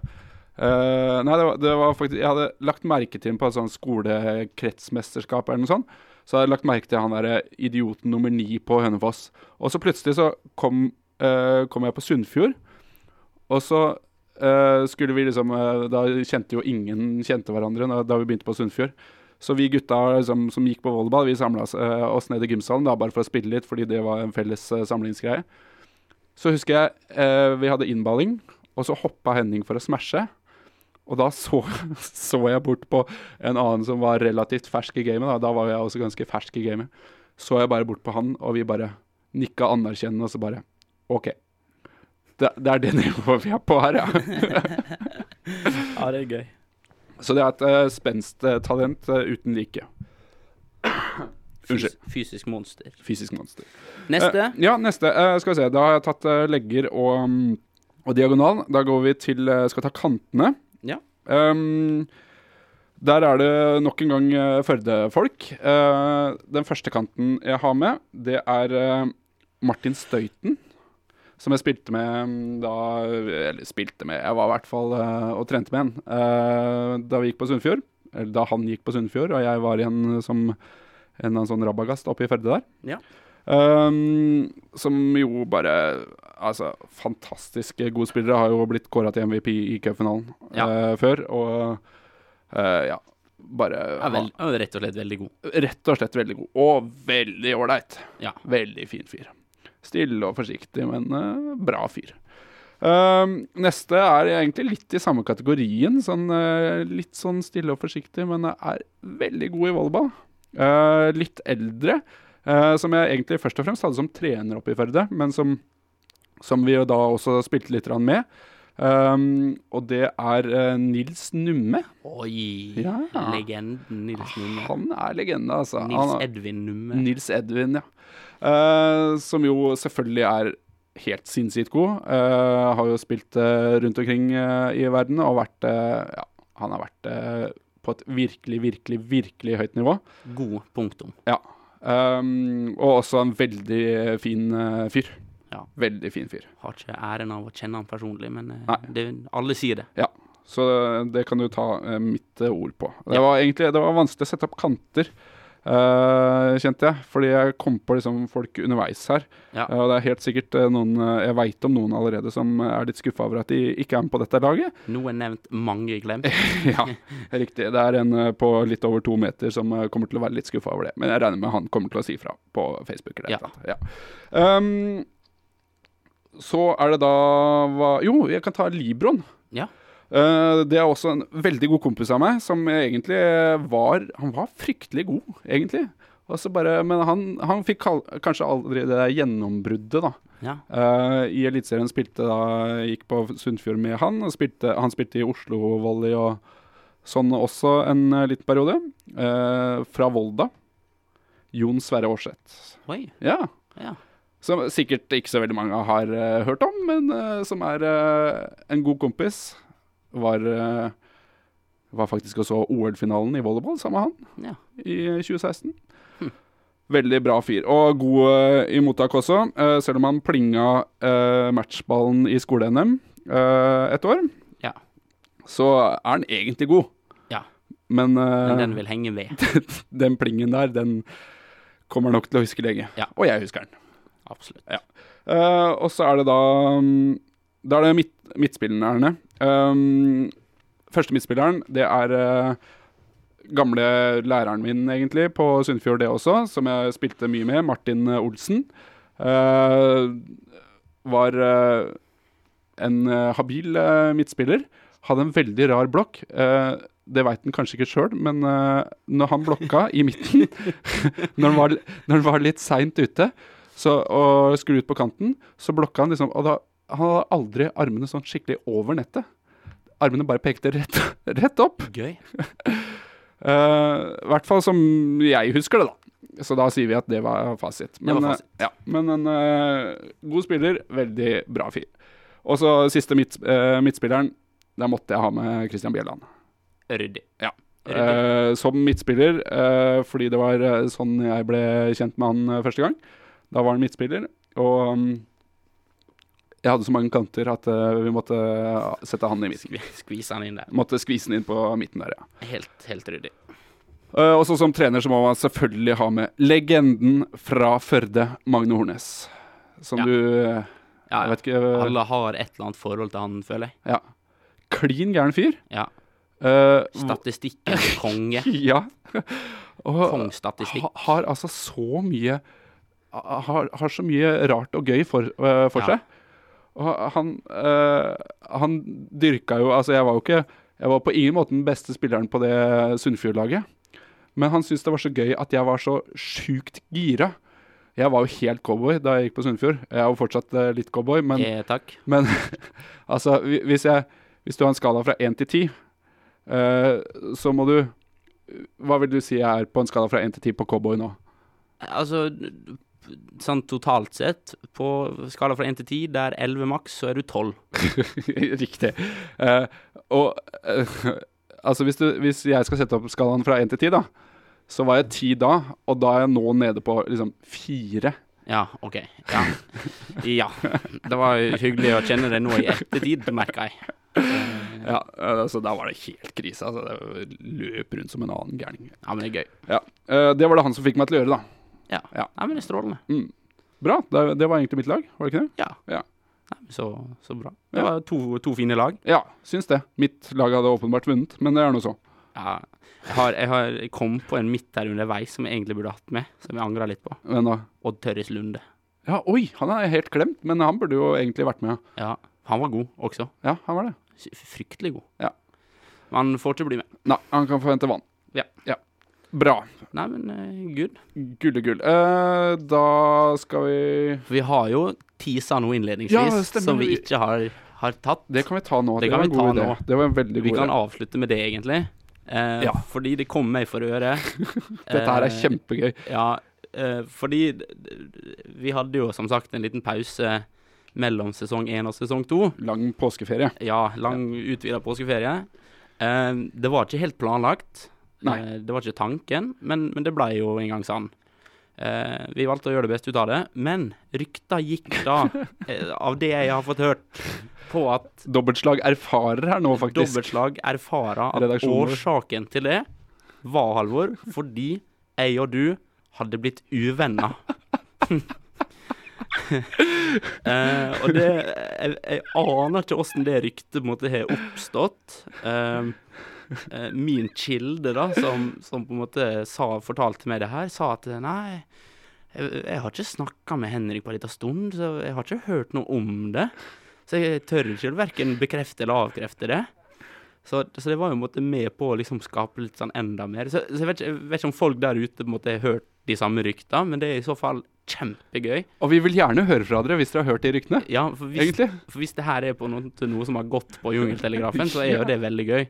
Uh, Nei, det var, det var faktisk Jeg hadde lagt merke til ham på et sånt skolekretsmesterskap eller noe sånt. Så hadde jeg lagt merke til han derre idioten nummer ni på Hønefoss. Og så plutselig så kom, uh, kom jeg på Sunnfjord, og så eh, skulle vi liksom eh, Da kjente jo ingen kjente hverandre da, vi begynte på Sunnfjord. Så vi gutta liksom, som gikk på volleyball, vi samla eh, oss ned i gymsalen da, bare for å spille litt, fordi det var en felles eh, samlingsgreie. Så husker jeg eh, vi hadde innballing, og så hoppa Henning for å smashe. Og da så, så jeg bort på en annen som var relativt fersk i gamet. Da, da var jeg også ganske fersk i gamet. Så jeg bare bort på han, og vi bare nikka anerkjennende, og så bare OK. Det, det er det nivået vi er på her, ja. Ja, det er gøy. Så det er et uh, spensttalent uh, uten like. Unnskyld. Fysisk monster. Fysisk monster. Neste. Uh, ja, neste. Uh, skal vi se. Da har jeg tatt eh, legger og, mm, Og diagonal, da går vi til eh, Skal ta kantene. Ja. Um, der er det nok en gang uh, Førde-folk. Eh, den første kanten jeg har med, det er eh, Martin Støyten. Som jeg spilte med mm, da Eller spilte med, jeg var i hvert fall eh, og trente med en eh, da vi gikk på Sunnfjord. Eller da han gikk på Sunnfjord, og jeg var igjen som en av sånn rabagast oppe i Førde der. Ja. Um, som jo bare Altså, fantastiske gode spillere. Har jo blitt kåra til MVP i cupfinalen Ja. uh, før. Og uh, ja, bare Ja, vel, rett og slett veldig god. Rett og slett veldig god. Og veldig ålreit. Ja. Veldig fin fyr. Stille og forsiktig, men eh, bra fyr. Ehm, neste er egentlig litt i samme kategorien. Sånn, uh, litt sånn stille og forsiktig, men er veldig god i volleyball. Uh, litt eldre, uh, som jeg egentlig først og fremst hadde som trener oppe i Førde, men som, som vi jo da også spilte litt med. Um, og det er Nils Numme. Oi! Ja. Legenden Nils Numme. Han er legende, altså. Nils Edvin Numme. Nils Edvin, ja. Eh, som jo selvfølgelig er helt sinnssykt god. Uh, har jo spilt uh, rundt omkring i verden og vært Ja, han har vært på et virkelig, virkelig, virkelig høyt nivå. God, punktum. Ja. Um, og også en veldig fin fyr. Ja. Veldig fin fyr. Har ikke æren av å kjenne han personlig, men det, alle sier det. Ja. Så det kan du ta mitt ord på. Det Ja. var egentlig det var vanskelig å sette opp kanter, eh, kjente jeg. Fordi jeg kom på liksom folk underveis her. Ja. Uh, og det er helt sikkert eh, noen Jeg veit om noen allerede som er litt skuffa over at de ikke er med på dette laget. Noen nevnt, mange glemt. ja, riktig. Det er en på litt over to meter som kommer til å være litt skuffa over det. Men jeg regner med han kommer til å si fra på Facebook. Eller Ja. ja. Um, så er det da hva Jo, jeg kan ta Libron. Ja. Eh, det er også en veldig god kompis av meg, som egentlig var Han var fryktelig god, egentlig. Bare, men han, han fikk kanskje aldri det der gjennombruddet, da. Ja. Uh, I Eliteserien spilte da Gikk på Sunnfjord med han. Spilte, han spilte i Oslo Volley og sånn også en liten periode. Uh, fra Volda. Jon Sverre Aarseth. Oi. Ja. Ja. Som sikkert ikke så veldig mange har uh, hørt om, men som er en god kompis. Var, eh, var faktisk også OL-finalen i volleyball sammen med han ja. i 2016. Veldig bra fyr. Og god eh, i mottak også, eh, selv om han plinga matchballen i skole-NM et år. Ja. Så er han egentlig god. Ja. Men, Men den vil henge ved. den plingen der, den kommer nok til å huske lenge. Ja. Og jeg husker den. Absolutt. Ja. Og så er det da mm, Da er det midt, midtspillerne. Um, første midtspilleren, det er uh, gamle læreren min, egentlig, på Sunnfjord, det også, som jeg spilte mye med, Martin Olsen. Uh, var uh, en habil midtspiller. Hadde en veldig rar blokk. Det veit han kanskje ikke sjøl, men når han blokka i midten, når han var, når han var litt seint ute så, og skulle ut på kanten, så blokka han liksom Og da, han hadde aldri armene sånn skikkelig over nettet. Armene bare pekte rett, rett opp. Gøy. Eh, I hvert fall som jeg husker det, da. Så da sier vi at det var fasit. Men, var fasit. Uh, ja, men en uh, god spiller, veldig bra fyr. Og så siste midt, eh, midtspilleren. Der måtte jeg ha med Christian Bjelland. Ryddig. Ja. Som midtspiller, fordi det var sånn jeg ble kjent med han første gang. Da var han midtspiller, og mm, jeg hadde så mange kanter at uh, vi måtte eh, sette han i midten. Skvise han inn der. Måtte skvise han inn på midten der, ja. Helt, helt ryddig. Uh, og så som trener så må man selvfølgelig ha med legenden fra Førde, Magne Hornes. Som Ja. du uh, Ja, Jeg vet ikke uh, Alle har et eller annet forhold til han, føler jeg. Ja. Klin gæren fyr. Ja. Uh, Statistikken konge. ja. Kongstatistikk. ha, har altså så mye har, har så mye rart og gøy for, for Ja. seg. Han, uh, han dyrka jo Altså, jeg var jo ikke Jeg var på ingen måte den beste spilleren på det Sunnfjord-laget. Men han syntes det var så gøy at jeg var så sjukt gira. Jeg var jo helt cowboy da jeg gikk på Sunnfjord. Jeg er jo fortsatt eh, litt cowboy, men, Eh, takk. men altså, hvis, jeg, hvis du har en skala fra én til ti, eh, så må du Hva vil du si jeg er på en skala fra én til ti på cowboy nå? Altså, sånn totalt sett, på skala fra 1 til 10, der 11 maks, så er du 12. Riktig. Uh, og uh, altså, hvis, du, hvis jeg skal sette opp skalaen fra 1 til 10, da, så var jeg 10 da, og da er jeg nå nede på liksom 4. Ja, OK. Ja. ja. Det var hyggelig å kjenne det nå i ettertid, merka jeg. Ja, altså, da var det helt krise. Altså, det løp rundt som en annen gærning. Ja, men det er gøy. Ja. eh, det var det han som fikk meg til å gjøre, da. Ja. Ja. Nei, men det er strålende. Mm. Bra. Det, det var egentlig mitt lag, var det ikke det? Ja. Ja. Nei, men så, så bra. Det var to, to fine lag. Ja, syns det. Mitt lag hadde åpenbart vunnet, men det er nå så. Ja. Jeg har, jeg har kom på en midt der underveis som jeg egentlig burde hatt med, som jeg angra litt på. Hvem da Odd Tørres Lunde. Ja, oi, han er helt glemt, men han burde jo egentlig vært med. Ja, han var god også. Ja, han var det. Fryktelig god. Ja. Men han får ikke bli med. Nei, han kan forvente vann. Ja. Ja. Bra. Nei, men uh, good. Gullegull. Uh, da skal vi vi har jo teasa noe innledningsvis Ja, som vi ikke har, har tatt. Det kan vi ta nå. Det Det, vi ta nå. Det var en veldig Vi kan idé. avslutte med det, egentlig. Uh, Ja. Fordi det kom meg for øret. Dette her er kjempegøy. kjempegøy. Ja, eh, fordi vi hadde jo som sagt en liten pause mellom sesong én og sesong to. Lang påskeferie. Ja, lang utvida påskeferie. Eh, det var ikke helt planlagt. Nei. Eh, det var ikke tanken, men, men det ble jo en gang sånn. Eh, vi valgte å gjøre det beste ut av det, men rykta gikk da, eh, av det jeg har fått hørt, på at Dobbeltslag erfarer her nå, faktisk. Dobbeltslag erfarer at årsaken til det var, Halvor, fordi jeg og du hadde blitt uvenner. Eh, og det jeg, jeg aner ikke åssen det ryktet måtte ha har oppstått. Eh, min kilde, da, som, som på en måte sa, fortalte meg det her, sa at nei, jeg, jeg har ikke snakka med Henrik på en liten stund, så jeg har ikke hørt noe om det. Så jeg tør ikke verken bekrefte eller avkrefte det. Så, så det var jo en måte med på å liksom skape litt sånn enda mer. Så, så jeg, vet ikke, jeg vet ikke om folk der ute på en måte har hørt de samme rykta, men det er i så fall kjempegøy. Og vi vil gjerne høre fra dere hvis dere har hørt de ryktene. Ja, for hvis, Egentlig. for hvis det her er på noe, noe som har gått på Jungeltelegrafen, så er jo det veldig gøy.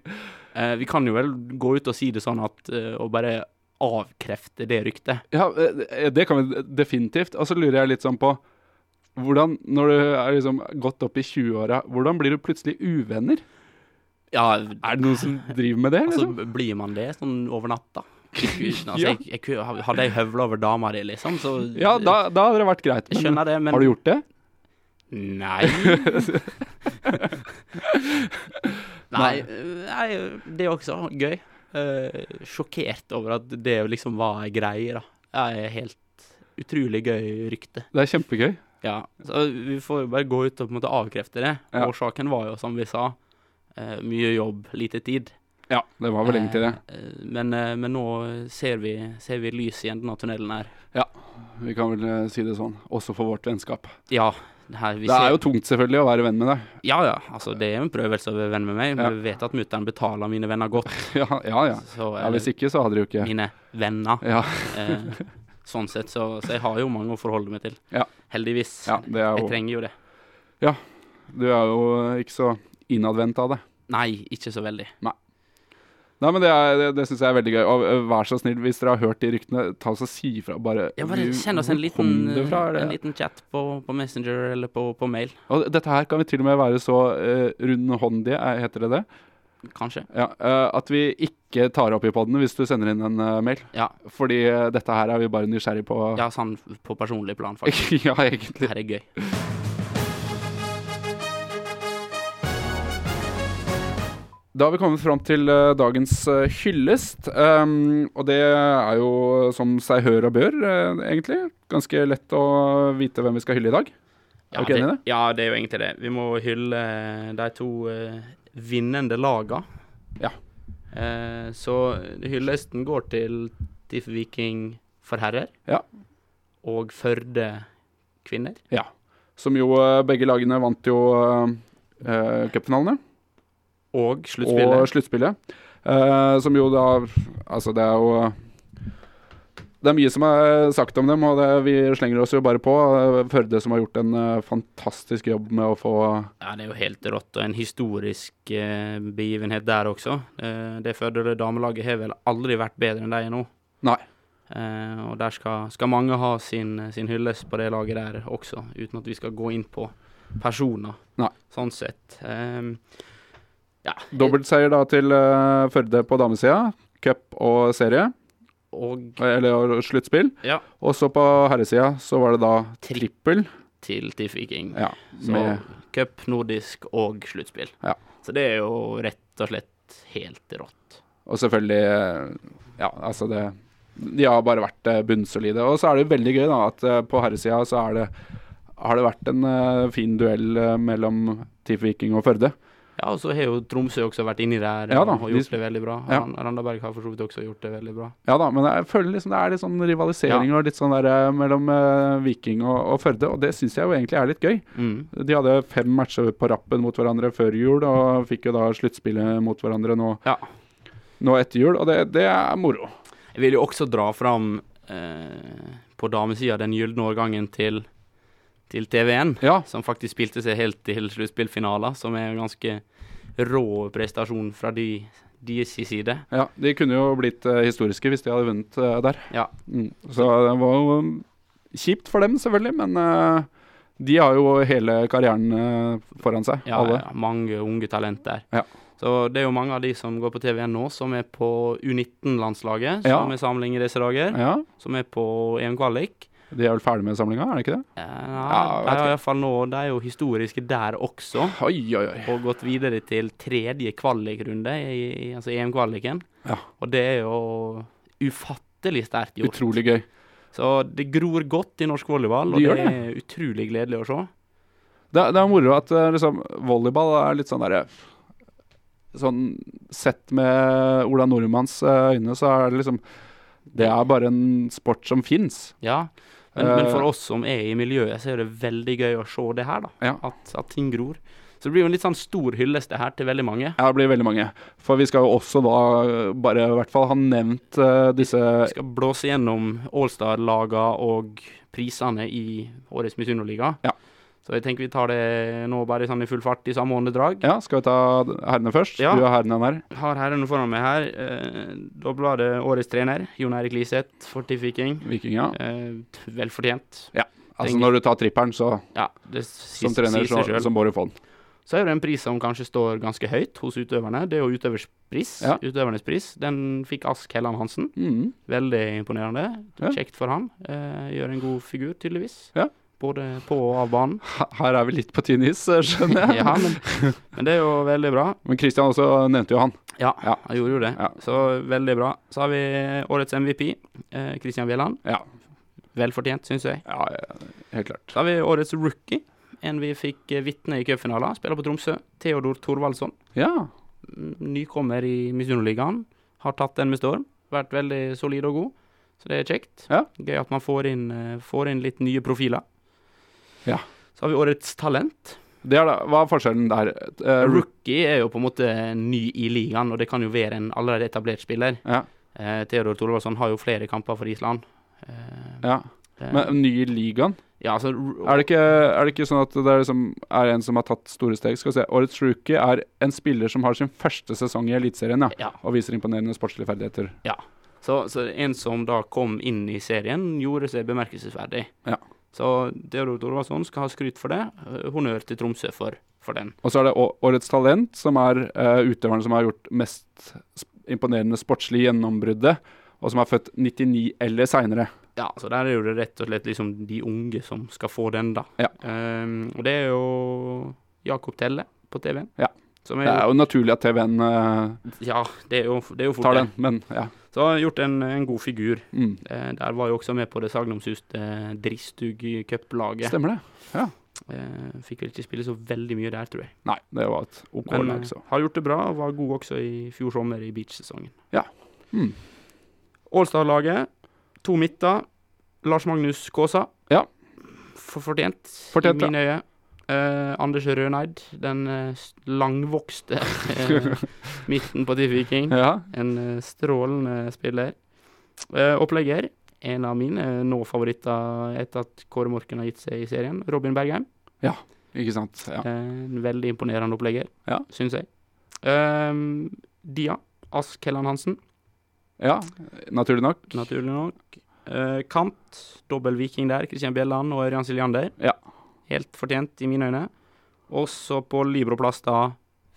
Eh, vi kan jo vel gå ut og si det sånn at eh, Og bare avkrefte det ryktet. Ja, eh, det kan vi definitivt. Og så lurer jeg litt sånn på hvordan, når du er liksom gått opp i 20-åra, hvordan blir du plutselig uvenner? Ja, Er det noen som driver med det, altså liksom? blir man det sånn over natta? Altså, Ja. jeg, jeg, hadde jeg høvla over dama di, liksom, så Ja, da, da hadde det vært greit. Jeg det, men Har du gjort det? Nei. nei, nei, det er også gøy. Uh, sjokkert over at det liksom var ei greie, da. Det er helt utrolig gøy rykte. Det er kjempegøy. Ja, så vi får jo bare gå ut og på en måte avkrefte det. Ja. Årsaken var jo, som vi sa, uh, mye jobb, lite tid. Ja, det var vel egentlig det. Eh, men, men nå ser vi, ser vi lys i enden av tunnelen her. Ja, Vi kan vel si det sånn. Også for vårt vennskap. Ja, her Det er jo tungt selvfølgelig å være venn med deg. Ja ja, altså det er jo en prøvelse å være venn med meg. Men Ja. vi vet at mutter'n betaler mine venner godt. Ja, ja. ja. Så, ja Hvis ikke, så hadde du jo ikke mine venner. Ja, Eh, sånn sett, så, så jeg har jo mange å forholde meg til. Ja. Heldigvis. ja det er jo... Jeg trenger jo det. Ja. Du er jo ikke så innadvendt av det. Nei, ikke så veldig. Nei, men Det, er- det, det syns jeg er veldig gøy. Og øh, vær så snill, hvis dere har hørt de ryktene, ta oss og si ifra. Bare, Ja, bare send oss en hvor liten, det fra? Er det- en liten chat på, på Messenger eller på, på mail, Og dette her kan vi til og med være så uh, rundhåndige, er- heter det det? kanskje. Ja, eh, at vi ikke tar opp i poden hvis du sender inn en eh, mail. Ja, Fordi eh, dette her er vi bare nysgjerrig på. ja sånn på personlig plan, faktisk. ja, egentlig. Det her er gøy. Da har vi kommet fram til uh, dagens uh, hyllest. Um, og det er jo som seg hør og bør, uh, egentlig. Ganske lett å vite hvem vi skal hylle i dag. Ja, Er du ikke enig i det? Ja, det er jo egentlig det. Vi må hylle de to vinnende laga. Ja. Så hyllesten går til TIFF Viking for herrer. Ja. Og Førde kvinner. Ja. Som jo begge lagene vant jo uh, cupfinalene. Og sluttspillet. Og sluttspillet. Eh, som jo da Altså, det er jo Det er mye som er sagt om dem, og det, vi slenger oss jo bare på. Eh, Førde som har gjort en eh, fantastisk jobb med å få Ja, det er jo helt rått, og en historisk eh, begivenhet der også. Eh, det Førde damelaget har vel aldri vært bedre enn de er nå. Nei. Eh, og der skal, skal mange ha sin, sin hyllest på det laget der også, uten at vi skal gå inn på personer, Nei. sånn sett. Eh, ja. Dobbeltseier da til uh, Førde på damesida. Cup og serie. Og Eller sluttspill. ja, Og så på herresida så var det da trippel. til TIFF Viking. Ja, Så cup, nordisk og sluttspill. Ja. Så det er jo rett og slett helt rått. og selvfølgelig eh, Ja, altså det De har bare vært eh, bunnsolide. Og så er det jo veldig gøy da at på herresida så er det har det vært en fin duell mellom TIFF Viking og Førde. Ja, og så har jo Tromsø også vært inni der Ja da, og gjort de- det veldig bra. Ja. Ran- Randaberg har for så vidt også gjort det veldig bra. Ja da, men jeg føler liksom det er litt sånn rivalisering og litt sånn der eh, mellom uh, Viking og, og Førde, og det syns jeg jo egentlig er litt gøy. Mm. De hadde fem matcher på rappen mot hverandre før jul, og fikk jo da sluttspillet mot hverandre nå, Ja. nå etter jul, og det, det er moro. Jeg vil jo også dra fram eh, på damesida den gylne årgangen til, til TV1, Ja, som faktisk spilte seg helt til sluttspillfinaler, som er en ganske rå prestasjon fra de, deres side. ja de kunne jo blitt uh, historiske hvis de hadde vunnet uh, der. Ja. Mm. Så det var jo um, kjipt for dem, selvfølgelig, men uh, de har jo hele karrieren foran seg, Ja, alle. ja, mange unge talenter. Ja. Så det er jo mange av de som går på TV1 nå, som er på U19-landslaget, Ja. som er samling i disse dager. Ja, Som er på EM-kvalik. De er vel ferdig med samlinga, er det ikke det? Ja, Ja, de er ikke. i hvert fall nå, de er jo historiske der også. Oi, oi, oi. Og gått videre til tredje kvalikrunde, i, altså EM-kvaliken. Ja. Og det er jo ufattelig sterkt gjort. Utrolig gøy. Så det gror godt i norsk volleyball, og Det det er utrolig gledelig å se. Det, det er moro at eh, liksom, volleyball er litt sånn derre Sånn sett med Ola Nordmanns eh, øyne, så er det liksom Det er bare en sport som fins. Ja. Men, men Eh. for oss som er i miljøet, så er det veldig gøy å se det her, da. Ja. At, at ting gror. Så det blir jo en litt sånn stor hyllest det her til veldig mange. Ja, det blir veldig mange. For vi skal jo også da eh, bare i hvert fall ha nevnt uh, disse Vi skal blåse gjennom Allstar-laga og prisene i årets Miss Uno-liga. Ja. Så jeg tenker vi tar det nå bare sånn i full fart i samme åndedrag. Ja, skal vi ta herrene først? Ja. Du har herrene her. Har herrene foran meg her. Eh, da ble det årets trener, Jon Erik Liseth for TIFF Viking. ja. Eh, velfortjent. Altså Tenker- når du tar tripperen, så Ja, det som trener, så, så må du få den. Så er det en pris som kanskje står ganske høyt hos utøverne. Det er jo utøvers pris. Ja. Utøvernes pris. Den fikk Ask Helland Hansen. Mm. Veldig imponerende. Ja. Kjekt for han. Eh, gjør en god figur, tydeligvis. Ja. Både på og av banen. Her- er vi litt på tynn is, eh, skjønner jeg. ja, men, men det er jo veldig bra. Men Christian også nevnte jo han. Ja, Ja. han gjorde jo det. Ja. Så veldig bra. Så har vi årets MVP, eh, Christian Wieland. Ja, Velfortjent, syns jeg. ja helt klart. Så har vi årets rookie. En vi fikk eh, vitne i cupfinalen. Spiller på Tromsø. Theodor Thorvaldsson. Ja, Mm, Nykommer i Mizuno-ligaen. Har tatt den med storm. Vært veldig solid og god. Så det er kjekt. Ja. Gøy at man får inn, eh, får inn litt nye profiler. Ja. Så har vi årets talent. det er da, Hva er forskjellen der? Uh, Rookie er jo på en måte ny i ligaen, og det kan jo være en allerede etablert spiller. ja, Uh, Theodor Thorvaldsson har jo flere kamper for Island. Uh, ja. Men ny i ligaen? ja, altså Er det, ikke, er det ikke sånn at det er, liksom, er en som har tatt store steg? Skal vi se, Årets rookie er en spiller som har sin første sesong i Eliteserien ja, Ja. og viser imponerende sportslige ferdigheter. Så, så en som da kom inn i serien, gjorde seg bemerkelsesverdig. Ja. Så Deodor Thorvaldsson skal ha skryt for det. Eh, Honnør til Tromsø for, for den. Og så er det Årets talent, som er uh, utøveren som har gjort mest imponerende sportslig gjennombruddet, og som er født 99 eller seinere. Ja, så der er jo det rett og slett liksom de unge som skal få den, da. Ja. Um, og det er jo Jakob Telle på TV-en. Ja. Som Det er er jo, jo naturlig at TV-en uh, ja, det er jo, det er jo fort tar den, men ja. Så har han gjort en, en god figur. Mm. Eh, der var jo også med på det sagnomsuste Dristug-cuplaget. Stemmer det. Ja. Eh, fikk vel ikke spille så veldig mye der, tror jeg. Nei, det var et OK Men lag, eh, så. har gjort det bra, og var god også i fjor sommer i beachsesongen. Ja. Mm. Allstar-laget, to midter. Lars Magnus Kaasa. Ja. For fortjent, Fortjent, i mine øyne. Eh, Anders Røneid, den uh, langvokste uh, midten på TIFF Viking. Ja. En strålende spiller. Opplegger, en av mine nå-favoritter etter at Kåre Morken har gitt seg i serien. Robin Bergheim. Ikke sant. Ja. En veldig imponerende opplegger, Ja. syns jeg. Um, Dia. Ask Helland Hansen, ja, naturlig nok. naturlig nok. Kant, dobbel viking der. Kristian Bjelland og Ørjan Siljander. Ja. Helt fortjent i mine øyne. Også på Libro-plass da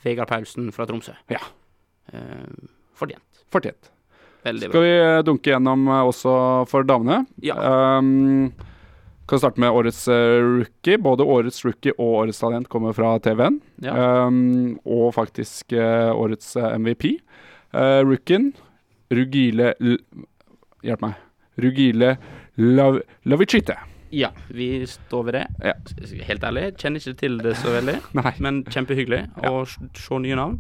Vegard Paulsen fra Tromsø. Ja. Eh, fortjent. Fortjent. Veldig bra. Skal vi eh, dunke gjennom eh, også for damene? Ja. Um, kan starte med årets rookie. Både årets rookie og årets talent kommer fra TV-en. Ja. Um, og faktisk uh, årets MVP. Uh, rookien Rugile L Hjelp meg. Rugile Lav Lavicite. Ja, vi står ved det. Ja. Helt ærlig, kjenner ikke til det så veldig, men kjempehyggelig Ja. å se nye navn.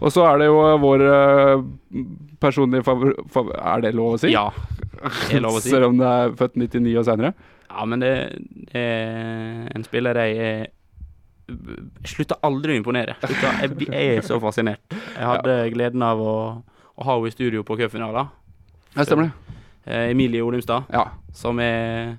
Og så er det jo eh, vår eh, personlige favor... fav- er det lov å si? Ja, det er lov å si. Selv om det er født 99 og senere? Ja, men det, det er en spiller jeg er slutter aldri å imponere. Slutter, jeg, jeg er så fascinert. Jeg hadde gleden av å, å ha henne i studio på cupfinalen. Ja, stemmer det. Eh, Emilie Olimstad, Ja. som er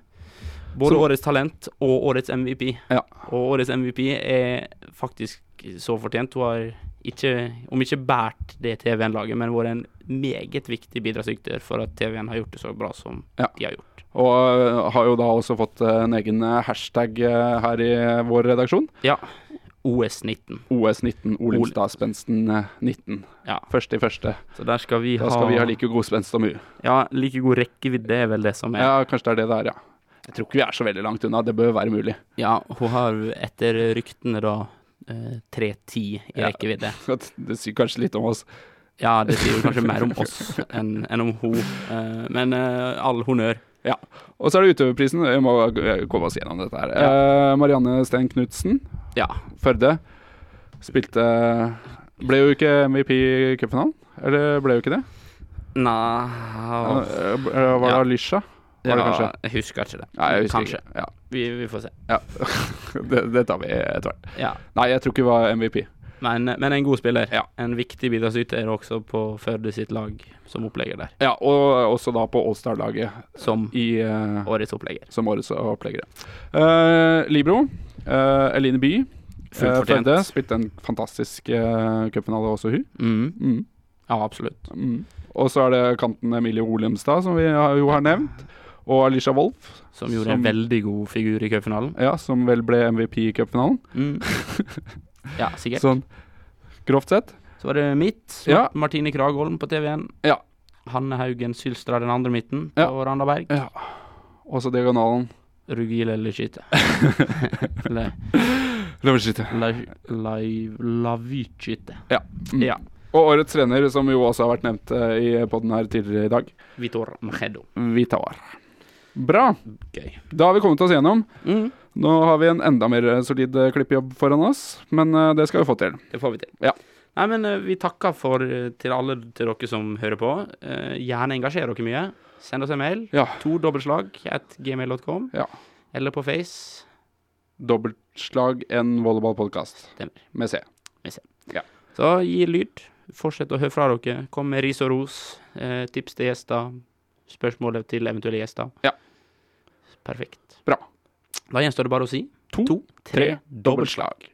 både Så- årets talent og årets MVP. Ja. Og årets MVP er faktisk så fortjent. Hun har ikke, om ikke båret det TVN-laget, men vært en meget viktig bidragsyter for at TVN har gjort det så bra som Ja. de har gjort. Og øh, har jo da også fått øh, en egen øh, hashtag her i vår redaksjon. Ja. OS19. OS19 Olimstad Spensten 19. Ja. Første i første. Så der skal vi Da ha skal vi ha like god spenst som hun. Ja, like god rekkevidde er vel det som er. Ja, kanskje det er det det er, ja. Jeg tror ikke vi er så veldig langt unna. Det bør være mulig. Ja, hun har etter ryktene da eh, 3.10 i Ja. rekkevidde. Det sier kanskje litt om oss. Ja, det sier kanskje mer om oss enn enn om hun. Eh, men eh, all honnør. Ja. Og så er det utøverprisen. Vi må komme oss gjennom dette her. Ja. Marianne Steen Knutsen, Ja. Førde, spilte Ble jo ikke MVP i cupfinalen. Eller ble jo ikke det? Nei Eh, eh, Var det Ja. Alisha? Var det kanskje? Jeg husker ikke det. Nei, husker kanskje. ikke. Ja. Vi, vi får se. Ja, det, det tar vi etter hvert. Ja. Nei, jeg tror ikke det var MVP. Men, men en god spiller. Ja. En viktig bidragsyter også på Førde sitt lag som opplegger der. Ja, og også da på Allstar-laget Som i uh, årets opplegger. som årets oppleggere. uh, Libro, uh, Eline Bye, Fullt fortjent. Spilte en fantastisk uh, cupfinale også, hun. Mm. Mm. Ja, absolutt. Mm. Og så er det kanten Emilie Olemstad, som vi har, jo har nevnt. Og Alisha Wolff, Som gjorde Som- en veldig god figur i cupfinalen. ja, som vel ble MVP i cupfinalen. Mm. ja, sikkert. Sånn grovt sett. Så var det mitt. Ja. Martine Kragholm på TV1. Ja. Hanne Haugen Sylstra den andre midten Ja. på Randaberg. Ja. Og så diagonalen. Rugile eller Le- Leversite. la- la- ja. Mm. Ja. Og årets trener, som jo også har vært nevnt eh, i poden her tidligere i dag, Vitor Machedo. Vitar. Bra. Gøy. Da har vi kommet oss gjennom. Mm, Nå har vi en enda mer solid eh, klippejobb foran oss, men eh, det skal vi få til. det får vi til. Ja. Nei, men eh, vi takker for til alle til dere som hører på. Gjerne engasjer dere mye. Send oss en mail. Ja. To dobbeltslag at gmail.com. Ja. Eller på Face. Dobbeltslag en volleyballpodkast Stemmer. med C. Så gi lyd. Fortsett å høre fra dere. Kom med ris og ros. Eh, tips til gjester. Spørsmål til eventuelle gjester. Ja. Perfekt. Bra. Da gjenstår det bare å si To, to, tre, Tre dobbeltslag.